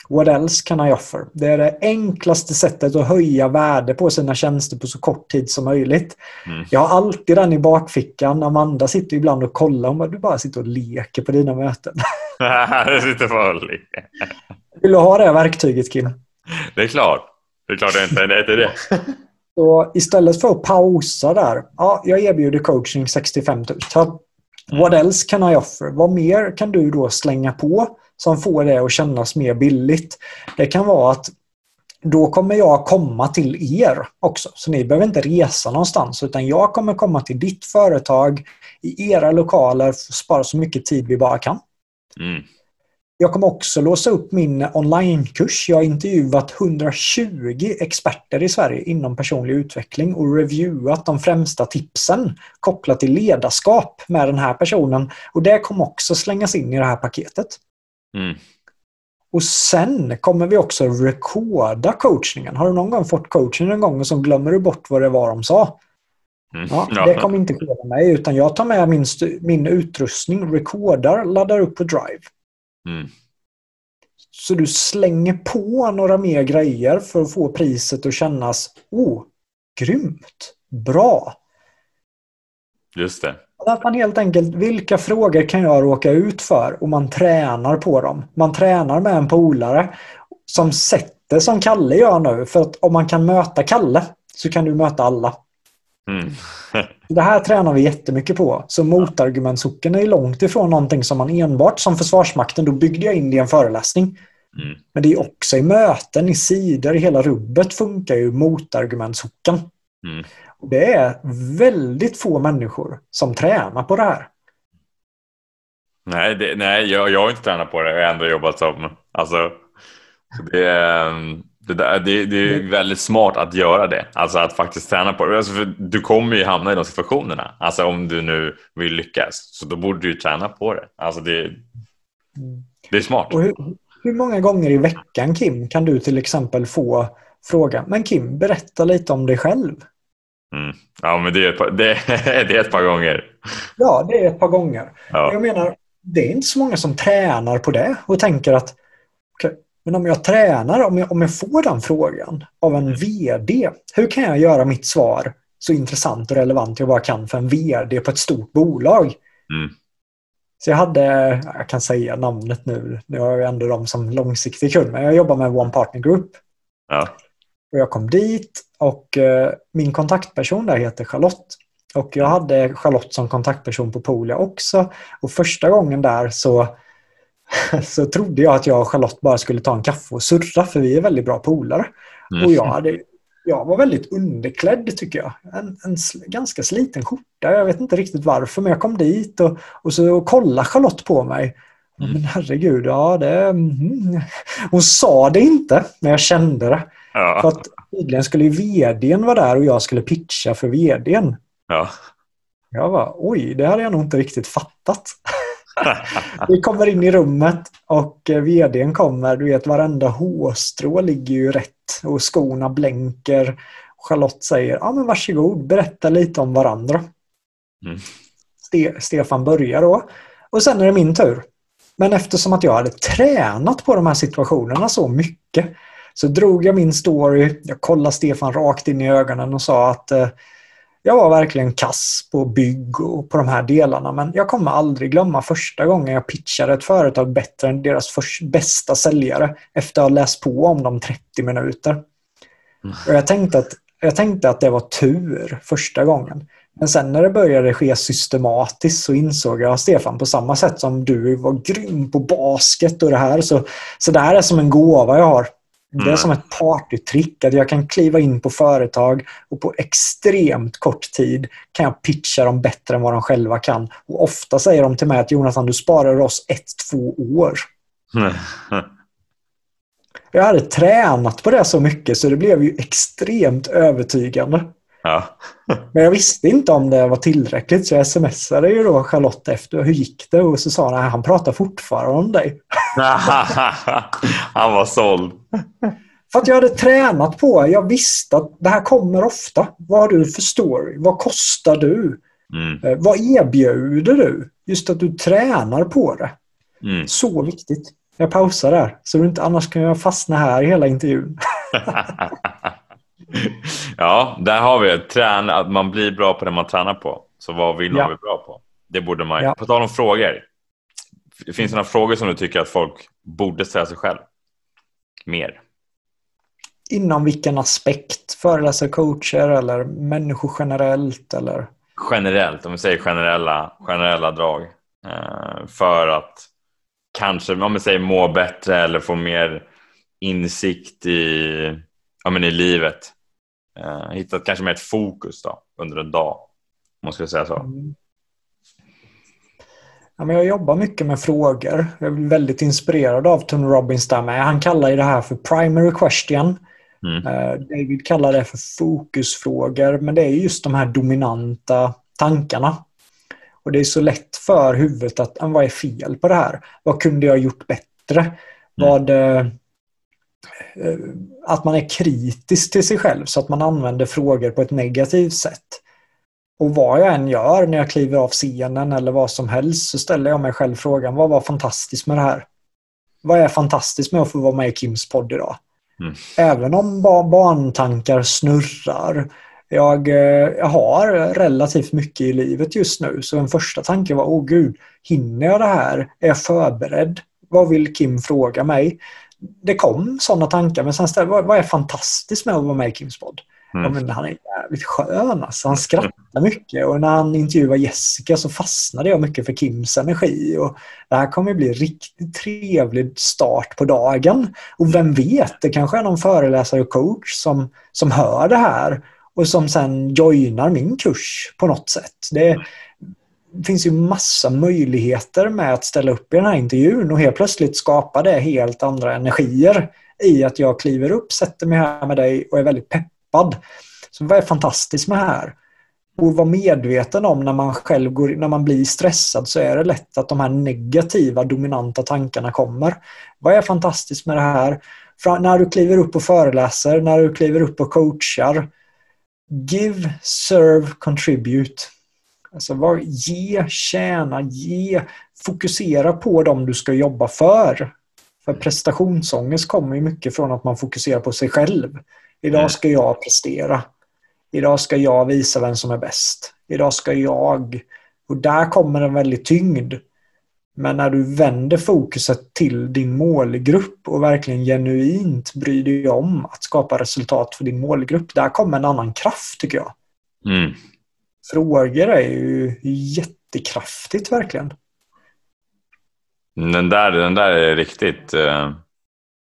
What else can I offer? Det är det enklaste sättet att höja värde på sina tjänster på så kort tid som möjligt. Mm. Jag har alltid den i bakfickan. Amanda sitter ibland och kollar om du bara sitter och leker på dina möten. du sitter bara och leker. Vill du ha det verktyget Kim? Det är klart. Det är klart jag inte är det. det. Så istället för att pausa där. Ja, jag erbjuder coaching 65 000. What mm. else can I offer? Vad mer kan du då slänga på som får det att kännas mer billigt? Det kan vara att då kommer jag komma till er också. Så ni behöver inte resa någonstans utan jag kommer komma till ditt företag i era lokaler för att spara så mycket tid vi bara kan. Mm. Jag kommer också låsa upp min onlinekurs. Jag har intervjuat 120 experter i Sverige inom personlig utveckling och reviewat de främsta tipsen kopplat till ledarskap med den här personen. Och det kommer också slängas in i det här paketet. Mm. Och sen kommer vi också rekorda coachningen. Har du någon gång fått coaching en gång och så glömmer du bort vad det var de sa? Mm. Ja, det kommer inte ske med mig utan jag tar med min, min utrustning, rekordar, laddar upp på Drive. Mm. Så du slänger på några mer grejer för att få priset att kännas oh, grymt, bra. Just det. Att man helt enkelt, vilka frågor kan jag råka ut för? Och man tränar på dem. Man tränar med en polare som sätter som Kalle gör nu. För att om man kan möta Kalle så kan du möta alla. Mm. det här tränar vi jättemycket på. Så motargumentssocken är långt ifrån någonting som man enbart som Försvarsmakten, då byggde jag in det i en föreläsning. Mm. Men det är också i möten, i sidor, i hela rubbet funkar ju motargumentssocken. Mm. Det är väldigt få människor som tränar på det här. Nej, det, nej jag, jag har inte tränat på det. Jag har ändå jobbat som... Alltså, det, det, där, det, det är väldigt smart att göra det. Alltså att faktiskt träna på det. Alltså du kommer ju hamna i de situationerna. Alltså om du nu vill lyckas. Så då borde du träna på det. Alltså det, det är smart. Hur, hur många gånger i veckan Kim kan du till exempel få frågan Men Kim, berätta lite om dig själv. Mm. Ja, men det är, ett par, det, det är ett par gånger. Ja, det är ett par gånger. Ja. Jag menar, det är inte så många som tränar på det och tänker att okay, men om jag tränar, om jag, om jag får den frågan av en VD, hur kan jag göra mitt svar så intressant och relevant jag bara kan för en VD på ett stort bolag? Mm. Så jag hade, jag kan säga namnet nu, nu har jag ändå dem som långsiktig kund, men jag jobbar med One Partner Group. Ja. Och jag kom dit och eh, min kontaktperson där heter Charlotte. Och jag hade Charlotte som kontaktperson på Polia också. Och första gången där så, så trodde jag att jag och Charlotte bara skulle ta en kaffe och surra för vi är väldigt bra polare. Mm. Och jag, hade, jag var väldigt underklädd tycker jag. En, en ganska sliten skjorta. Jag vet inte riktigt varför men jag kom dit och, och så kollade Charlotte på mig. Mm. Men herregud, ja det... Mm. Hon sa det inte men jag kände det. Ja. För att tydligen skulle vdn vara där och jag skulle pitcha för vdn. Ja. Jag var oj, det hade jag nog inte riktigt fattat. Vi kommer in i rummet och eh, vdn kommer. Du vet, varenda hårstrå ligger ju rätt och skorna blänker. Charlotte säger, ja men varsågod, berätta lite om varandra. Mm. Ste Stefan börjar då. Och sen är det min tur. Men eftersom att jag hade tränat på de här situationerna så mycket så drog jag min story, jag kollade Stefan rakt in i ögonen och sa att eh, jag var verkligen kass på bygg och på de här delarna men jag kommer aldrig glömma första gången jag pitchade ett företag bättre än deras först, bästa säljare efter att ha läst på om dem 30 minuter. Och jag, tänkte att, jag tänkte att det var tur första gången. Men sen när det började ske systematiskt så insåg jag, Stefan, på samma sätt som du var grym på basket och det här, så, så det här är som en gåva jag har. Det är som ett partytrick att jag kan kliva in på företag och på extremt kort tid kan jag pitcha dem bättre än vad de själva kan. Och ofta säger de till mig att Jonathan, du sparar oss ett, två år. Jag hade tränat på det så mycket så det blev ju extremt övertygande. Ja. Men jag visste inte om det var tillräckligt så jag smsade ju då Charlotte efter hur gick det och så sa han att han pratar fortfarande om dig. han var såld. För att jag hade tränat på Jag visste att det här kommer ofta. Vad har du för story? Vad kostar du? Mm. Eh, vad erbjuder du? Just att du tränar på det. Mm. Så viktigt. Jag pausar där. Så du inte, annars kan jag fastna här i hela intervjun. ja, där har vi det. Träna, att man blir bra på det man tränar på. Så vad vill man ja. bli bra på? Det borde man ja. På tal om frågor. Finns det några frågor som du tycker att folk borde ställa sig själv? Mer? Inom vilken aspekt? Föreläsare, coacher eller människor generellt? Eller? Generellt, om vi säger generella, generella drag. Eh, för att kanske om vi säger må bättre eller få mer insikt i, ja, men i livet. Eh, hittat kanske mer ett fokus då, under en dag. Om man skulle säga så. Mm. Ja, men jag jobbar mycket med frågor. Jag är väldigt inspirerad av Tony Robbins där med. Han kallar det här för primary question. Mm. Eh, David kallar det för fokusfrågor. Men det är just de här dominanta tankarna. Och det är så lätt för huvudet att vad är fel på det här? Vad kunde jag gjort bättre? Mm. Vad, eh, att man är kritisk till sig själv så att man använder frågor på ett negativt sätt. Och vad jag än gör när jag kliver av scenen eller vad som helst så ställer jag mig själv frågan vad var fantastiskt med det här? Vad är fantastiskt med att få vara med i Kims podd idag? Mm. Även om barntankar snurrar. Jag, eh, jag, har relativt mycket i livet just nu så en första tanke var, åh gud, hinner jag det här? Är jag förberedd? Vad vill Kim fråga mig? Det kom sådana tankar men sen ställde vad, vad är fantastiskt med att vara med i Kims podd? Mm. Ja, men han är jävligt skön alltså. Han skrattar mycket och när han intervjuar Jessica så fastnade jag mycket för Kims energi. Och det här kommer bli riktigt trevlig start på dagen. Och vem vet, det kanske är någon föreläsare och coach som, som hör det här och som sen joinar min kurs på något sätt. Det, det finns ju massa möjligheter med att ställa upp i den här intervjun och helt plötsligt skapa det helt andra energier i att jag kliver upp, sätter mig här med dig och är väldigt peppad. Så vad är fantastiskt med det här? Och vara medveten om när man själv går, när man blir stressad så är det lätt att de här negativa dominanta tankarna kommer. Vad är fantastiskt med det här? För när du kliver upp och föreläser, när du kliver upp och coachar. Give, serve, contribute. Alltså var, ge, tjäna, ge. Fokusera på dem du ska jobba för. För prestationsångest kommer ju mycket från att man fokuserar på sig själv. Idag mm. ska jag prestera. Idag ska jag visa vem som är bäst. Idag ska jag... Och där kommer en väldig tyngd. Men när du vänder fokuset till din målgrupp och verkligen genuint bryr dig om att skapa resultat för din målgrupp, där kommer en annan kraft tycker jag. Mm. Frågor är ju jättekraftigt verkligen. Den där, den där är riktigt... Uh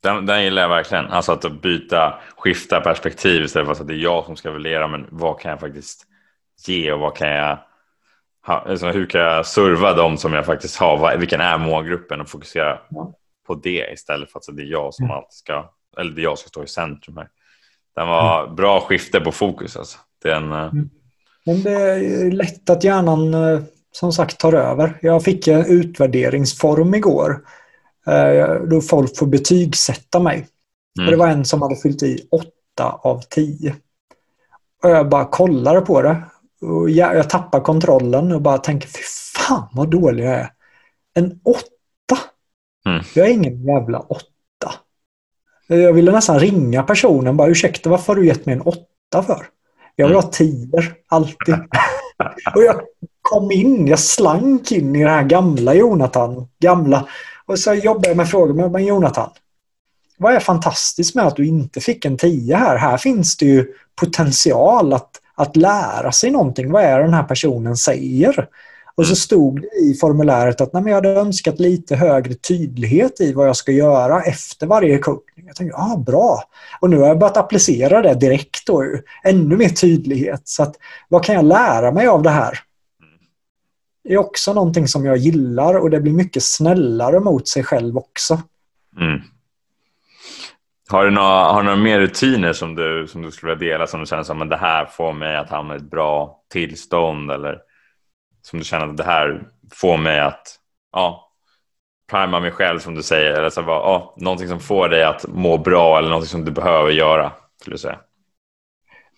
den, den gillar jag verkligen. Alltså att byta, skifta perspektiv istället för att det är jag som ska värdera. Men vad kan jag faktiskt ge och vad kan jag alltså hur kan jag serva dem som jag faktiskt har? Vilken är målgruppen och fokusera på det istället för att det är jag som mm. alltid ska, eller det är jag som ska stå i centrum här. Den var mm. bra skifte på fokus alltså. Den, eh, mm. Men det är lätt att hjärnan eh, som sagt tar över. Jag fick en utvärderingsform igår Eh, då folk får betygsätta mig. Mm. det var en som hade fyllt i 8 av 10. Och jag bara kollade på det. Och jag, jag tappar kontrollen och bara tänker, fy fan vad dålig jag är. En 8? Mm. Jag är ingen jävla 8. Jag ville nästan ringa personen bara, ursäkta varför har du gett mig en 8 för? Jag vill mm. ha 10 alltid. och jag kom in, jag slank in i det här gamla Jonathan. Gamla och så jobbar jag med frågor. Men Jonathan, vad är fantastiskt med att du inte fick en 10 här? Här finns det ju potential att, att lära sig någonting. Vad är det den här personen säger? Och så mm. stod det i formuläret att nej, jag hade önskat lite högre tydlighet i vad jag ska göra efter varje coaching. Jag tänkte, ah, bra. Och nu har jag börjat applicera det direkt. Då, ännu mer tydlighet. Så att, vad kan jag lära mig av det här? är också någonting som jag gillar och det blir mycket snällare mot sig själv också. Mm. Har du några, har du några mer rutiner som du, som du skulle vilja dela som du känner som det här får mig att hamna i ett bra tillstånd eller som du känner att det här får mig att ja, prima mig själv som du säger eller så bara, ja, någonting som får dig att må bra eller någonting som du behöver göra skulle du säga?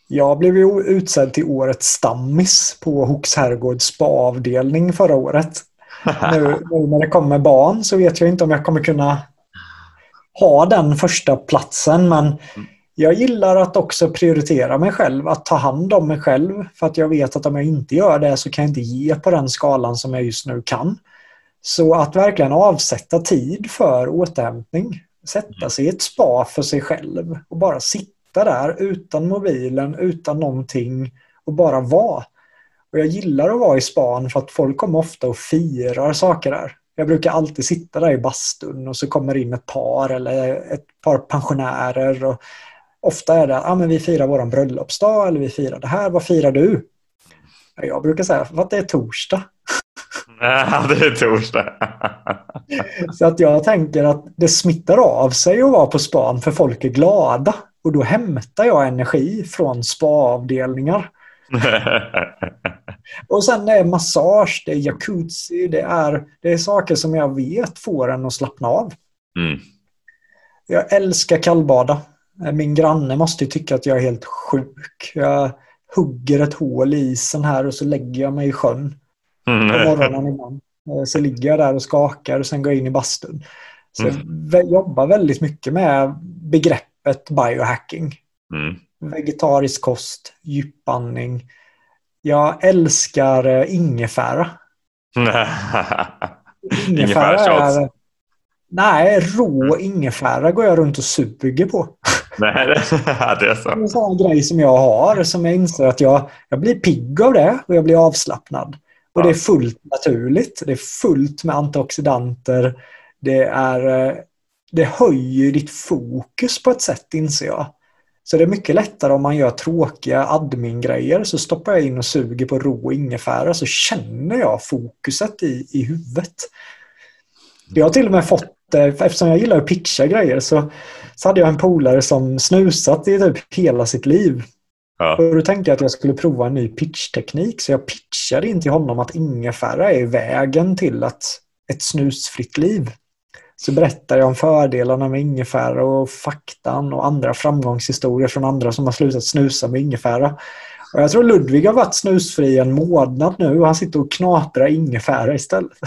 Jag blev ju utsedd till årets stammis på Hooks herrgårds spa-avdelning förra året. nu, nu när det kommer barn så vet jag inte om jag kommer kunna ha den första platsen men jag gillar att också prioritera mig själv, att ta hand om mig själv. För att jag vet att om jag inte gör det så kan jag inte ge på den skalan som jag just nu kan. Så att verkligen avsätta tid för återhämtning. Sätta sig i ett spa för sig själv och bara sitta där utan mobilen, utan någonting och bara vara. Och jag gillar att vara i span för att folk kommer ofta och firar saker där. Jag brukar alltid sitta där i bastun och så kommer in ett par eller ett par pensionärer. Och ofta är det att ah, vi firar vår bröllopsdag eller vi firar det här. Vad firar du? Jag brukar säga att det är torsdag. Ja, det är torsdag. så att jag tänker att det smittar av sig att vara på span för folk är glada. Och då hämtar jag energi från spaavdelningar. och sen är massage, det är jacuzzi, det är, det är saker som jag vet får en att slappna av. Mm. Jag älskar kallbada. Min granne måste tycka att jag är helt sjuk. Jag hugger ett hål i isen här och så lägger jag mig i sjön. Mm. På morgonen innan. Eh, så ligger jag där och skakar och sen går jag in i bastun. Så mm. jag jobbar väldigt mycket med begreppet biohacking. Mm. Vegetarisk kost, djupandning. Jag älskar eh, ingefära. ingefära är... Nej, rå ingefära går jag runt och suger på. Nej, det är så. En sån grej som jag har som jag inser att jag, jag blir pigg av det och jag blir avslappnad. Och det är fullt naturligt. Det är fullt med antioxidanter. Det, är, eh, det höjer ditt fokus på ett sätt inser jag. Så det är mycket lättare om man gör tråkiga admin-grejer så stoppar jag in och suger på rå ingefära så känner jag fokuset i, i huvudet. Jag har till och med fått, eftersom jag gillar att pitcha grejer, så, så hade jag en polare som snusat i typ hela sitt liv. Ja. Och då tänkte jag att jag skulle prova en ny pitchteknik så jag pitchade in till honom att ingefära är vägen till att ett snusfritt liv. Så berättar jag om fördelarna med ingefära och faktan och andra framgångshistorier från andra som har slutat snusa med ingefära. Och jag tror Ludvig har varit snusfri en månad nu och han sitter och knaprar ingefära istället.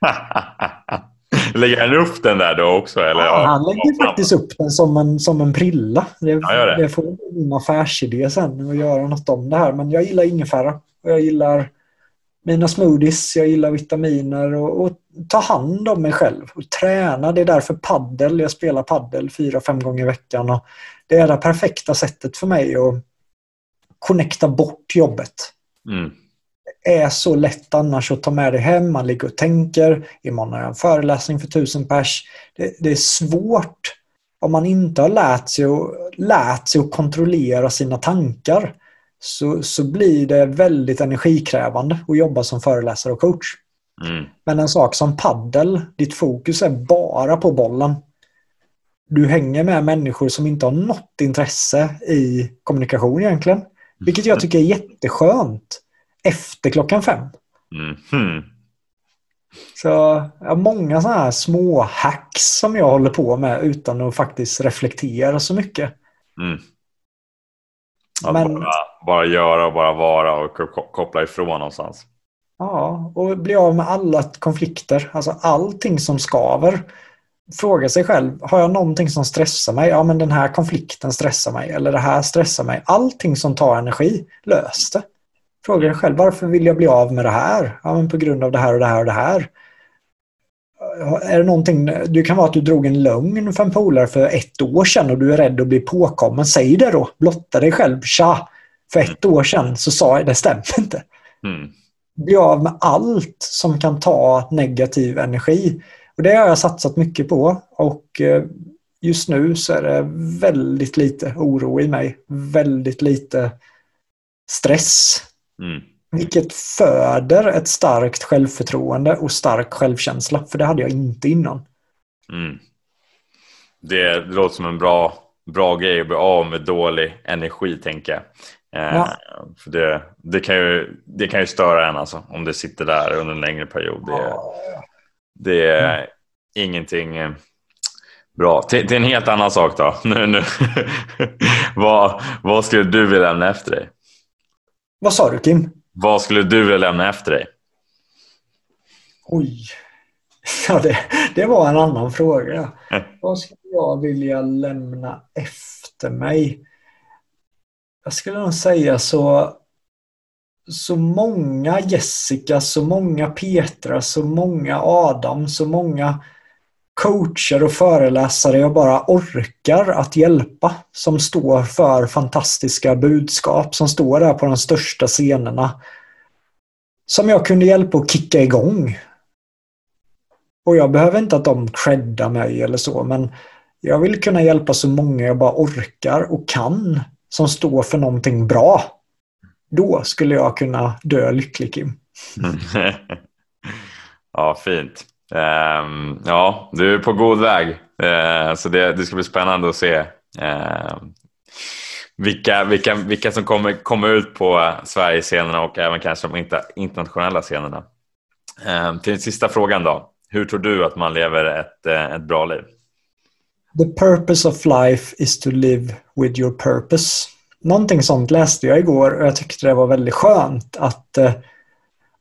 Lägger han upp den där då också? Eller? Ja, han lägger faktiskt upp den som en, som en prilla. Det, ja, det. det får min affärsidé sen att göra något om det här. Men jag gillar ingefära. Och jag gillar mina smoothies, jag gillar vitaminer och, och, ta hand om mig själv och träna. Det är därför paddel, jag spelar paddel fyra, fem gånger i veckan. Och det är det perfekta sättet för mig att connecta bort jobbet. Mm är så lätt annars att ta med det hem. Man ligger och tänker. Imorgon har jag en föreläsning för tusen pers. Det, det, är svårt om man inte har lärt sig, och, lärt sig att kontrollera sina tankar. Så, så blir det väldigt energikrävande att jobba som föreläsare och coach. Mm. Men en sak som paddel, ditt fokus är bara på bollen. Du hänger med människor som inte har något intresse i kommunikation egentligen. Vilket jag tycker är jätteskönt efter klockan fem. Mm. Så jag har många sådana här små hacks som jag håller på med utan att faktiskt reflektera så mycket. Mm. Att Men, bara, bara göra och bara vara och koppla ifrån någonstans. Ja, och bli av med alla konflikter. Alltså allting som skaver. Fråga sig själv, har jag någonting som stressar mig? Ja, men den här konflikten stressar mig. Eller det här stressar mig. Allting som tar energi, lös det. Fråga dig själv, varför vill jag bli av med det här? Ja, men på grund av det här och det här och det här. Är det någonting, det kan vara att du drog en lögn för en polare för ett år sedan och du är rädd att bli påkommen. Säg det då, blotta dig själv. Tja, för ett år sedan så sa jag det stämmer inte. Mm. Bli av med allt som kan ta negativ energi. Och Det har jag satsat mycket på och eh, just nu så är det väldigt lite oro i mig. Väldigt lite stress. Mm. Vilket föder ett starkt självförtroende och stark självkänsla. För det hade jag inte innan. Mm. Det, det låter som en bra bra grej att bli av med dålig energi tänker jag. Eh, ja. För det, det, kan ju, det kan ju störa en alltså, om det sitter där under en längre period. Det, det är mm. ingenting eh, bra. Till, till, en helt annan sak då. Nu, nu. vad, vad skulle du vilja lämna efter dig? Vad sa du Kim? Vad skulle du vilja lämna efter dig? Oj. Ja, det, det var en annan fråga. Mm. Vad skulle jag vilja lämna efter mig? Jag skulle nog säga så så många Jessica, så många Petra, så många Adam, så många coacher och föreläsare jag bara orkar att hjälpa som står för fantastiska budskap, som står där på de största scenerna. Som jag kunde hjälpa att kicka igång. Och jag behöver inte att de creddar mig eller så, men jag vill kunna hjälpa så många jag bara orkar och kan som står för någonting bra. Då skulle jag kunna dö lycklig Kim. Mm. ja, fint. Um, ja, du är på god väg. Uh, så det, det, ska bli spännande att se uh, vilka, vilka, vilka som kommer kommer ut på Sverigescenerna och även kanske de internationella scenerna. Uh, till den sista frågan då. Hur tror du att man lever ett, eh, ett bra liv? The purpose of life is to live with your purpose. Någonting sånt läste jag igår och jag tyckte det var väldigt skönt att eh,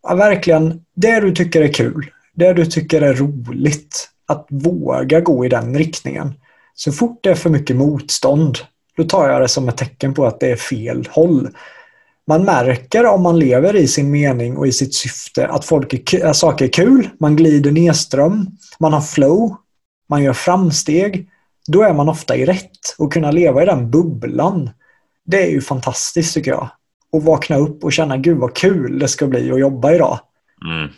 ja, verkligen, det du tycker är kul, det du tycker är roligt, att våga gå i den riktningen. Så fort det är för mycket motstånd, då tar jag det som ett tecken på att det är fel håll. Man märker om man lever i sin mening och i sitt syfte att folk är, saker är kul, man glider nedström, man har flow, man gör framsteg. Då är man ofta i rätt och kunna leva i den bubblan. Det är ju fantastiskt tycker jag. Och vakna upp och känna gud vad kul det ska bli att jobba idag. Mm.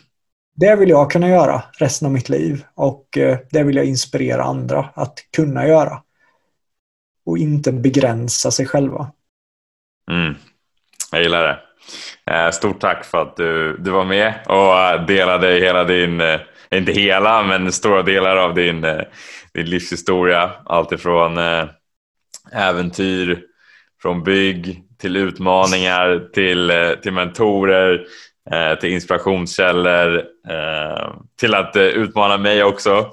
Det vill jag kunna göra resten av mitt liv och eh, det vill jag inspirera andra att kunna göra. Och inte begränsa sig själva. Mm. Jag gillar det. Eh, stort tack för att du, du var med och eh, delade hela din, inte hela, men stora delar av din, din livshistoria. Alltifrån äventyr, från bygg till utmaningar, till, till mentorer, till inspirationskällor, eh, till att eh, utmana mig också.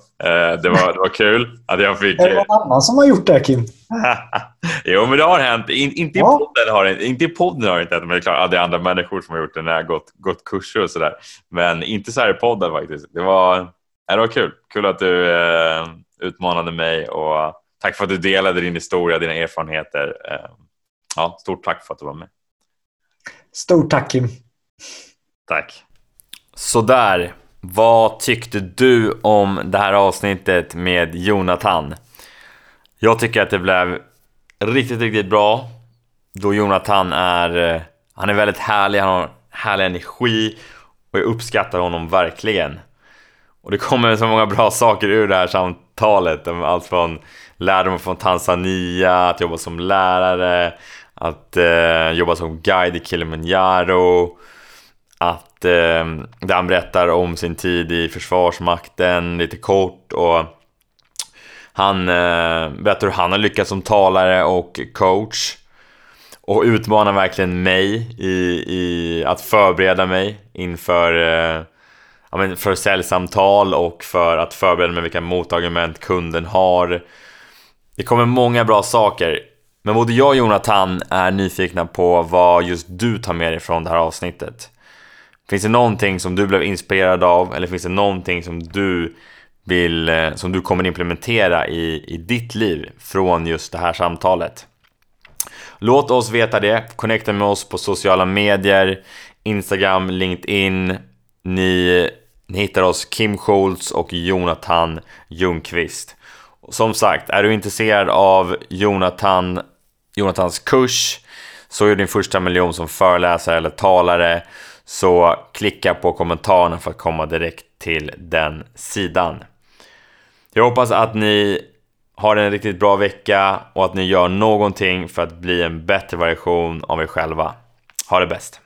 det, var, det var kul att jag fick... Är det någon annan som har gjort det, Kim? jo, men det har hänt. In, inte, i ja. podden har det, inte i podden har det inte hänt, men det är klart, det är andra människor som har gjort det när jag gått, gått kurser och sådär. Men inte så här i podden faktiskt. Det var, det var kul. Kul att du eh, utmanade mig och tack för att du delade din historia, dina erfarenheter. Eh, ja, stort tack för att du var med. Stort tack Kim. Tack. Sådär. Vad tyckte du om det här avsnittet med Jonathan? Jag tycker att det blev riktigt, riktigt bra. Då Jonathan är, eh, han är väldigt härlig, han har härlig energi och jag uppskattar honom verkligen. Och det kommer så många bra saker ur det här samtalet. Allt från lärdomar från Tanzania, att jobba som lärare, att eh, jobba som guide i Kilimanjaro att eh, där han berättar om sin tid i Försvarsmakten lite kort och han eh, berättar hur han har lyckats som talare och coach och utmanar verkligen mig i, i att förbereda mig inför eh, ja, men för säljsamtal och för att förbereda mig vilka motargument kunden har. Det kommer många bra saker. Men både jag och Jonathan är nyfikna på vad just du tar med dig från det här avsnittet. Finns det någonting som du blev inspirerad av eller finns det någonting som du vill, eh, som du kommer implementera i, i ditt liv från just det här samtalet? Låt oss veta det. Connecta med oss på sociala medier, Instagram, LinkedIn. Ni, ni hittar oss Kim Schultz och Jonathan Ljungqvist. Som sagt, är du intresserad av Jonathan, Jonathans kurs så är din första miljon som föreläsare eller talare så klicka på kommentarerna för att komma direkt till den sidan. Jag hoppas att ni har en riktigt bra vecka och att ni gör någonting för att bli en bättre version av er själva. Ha det bäst!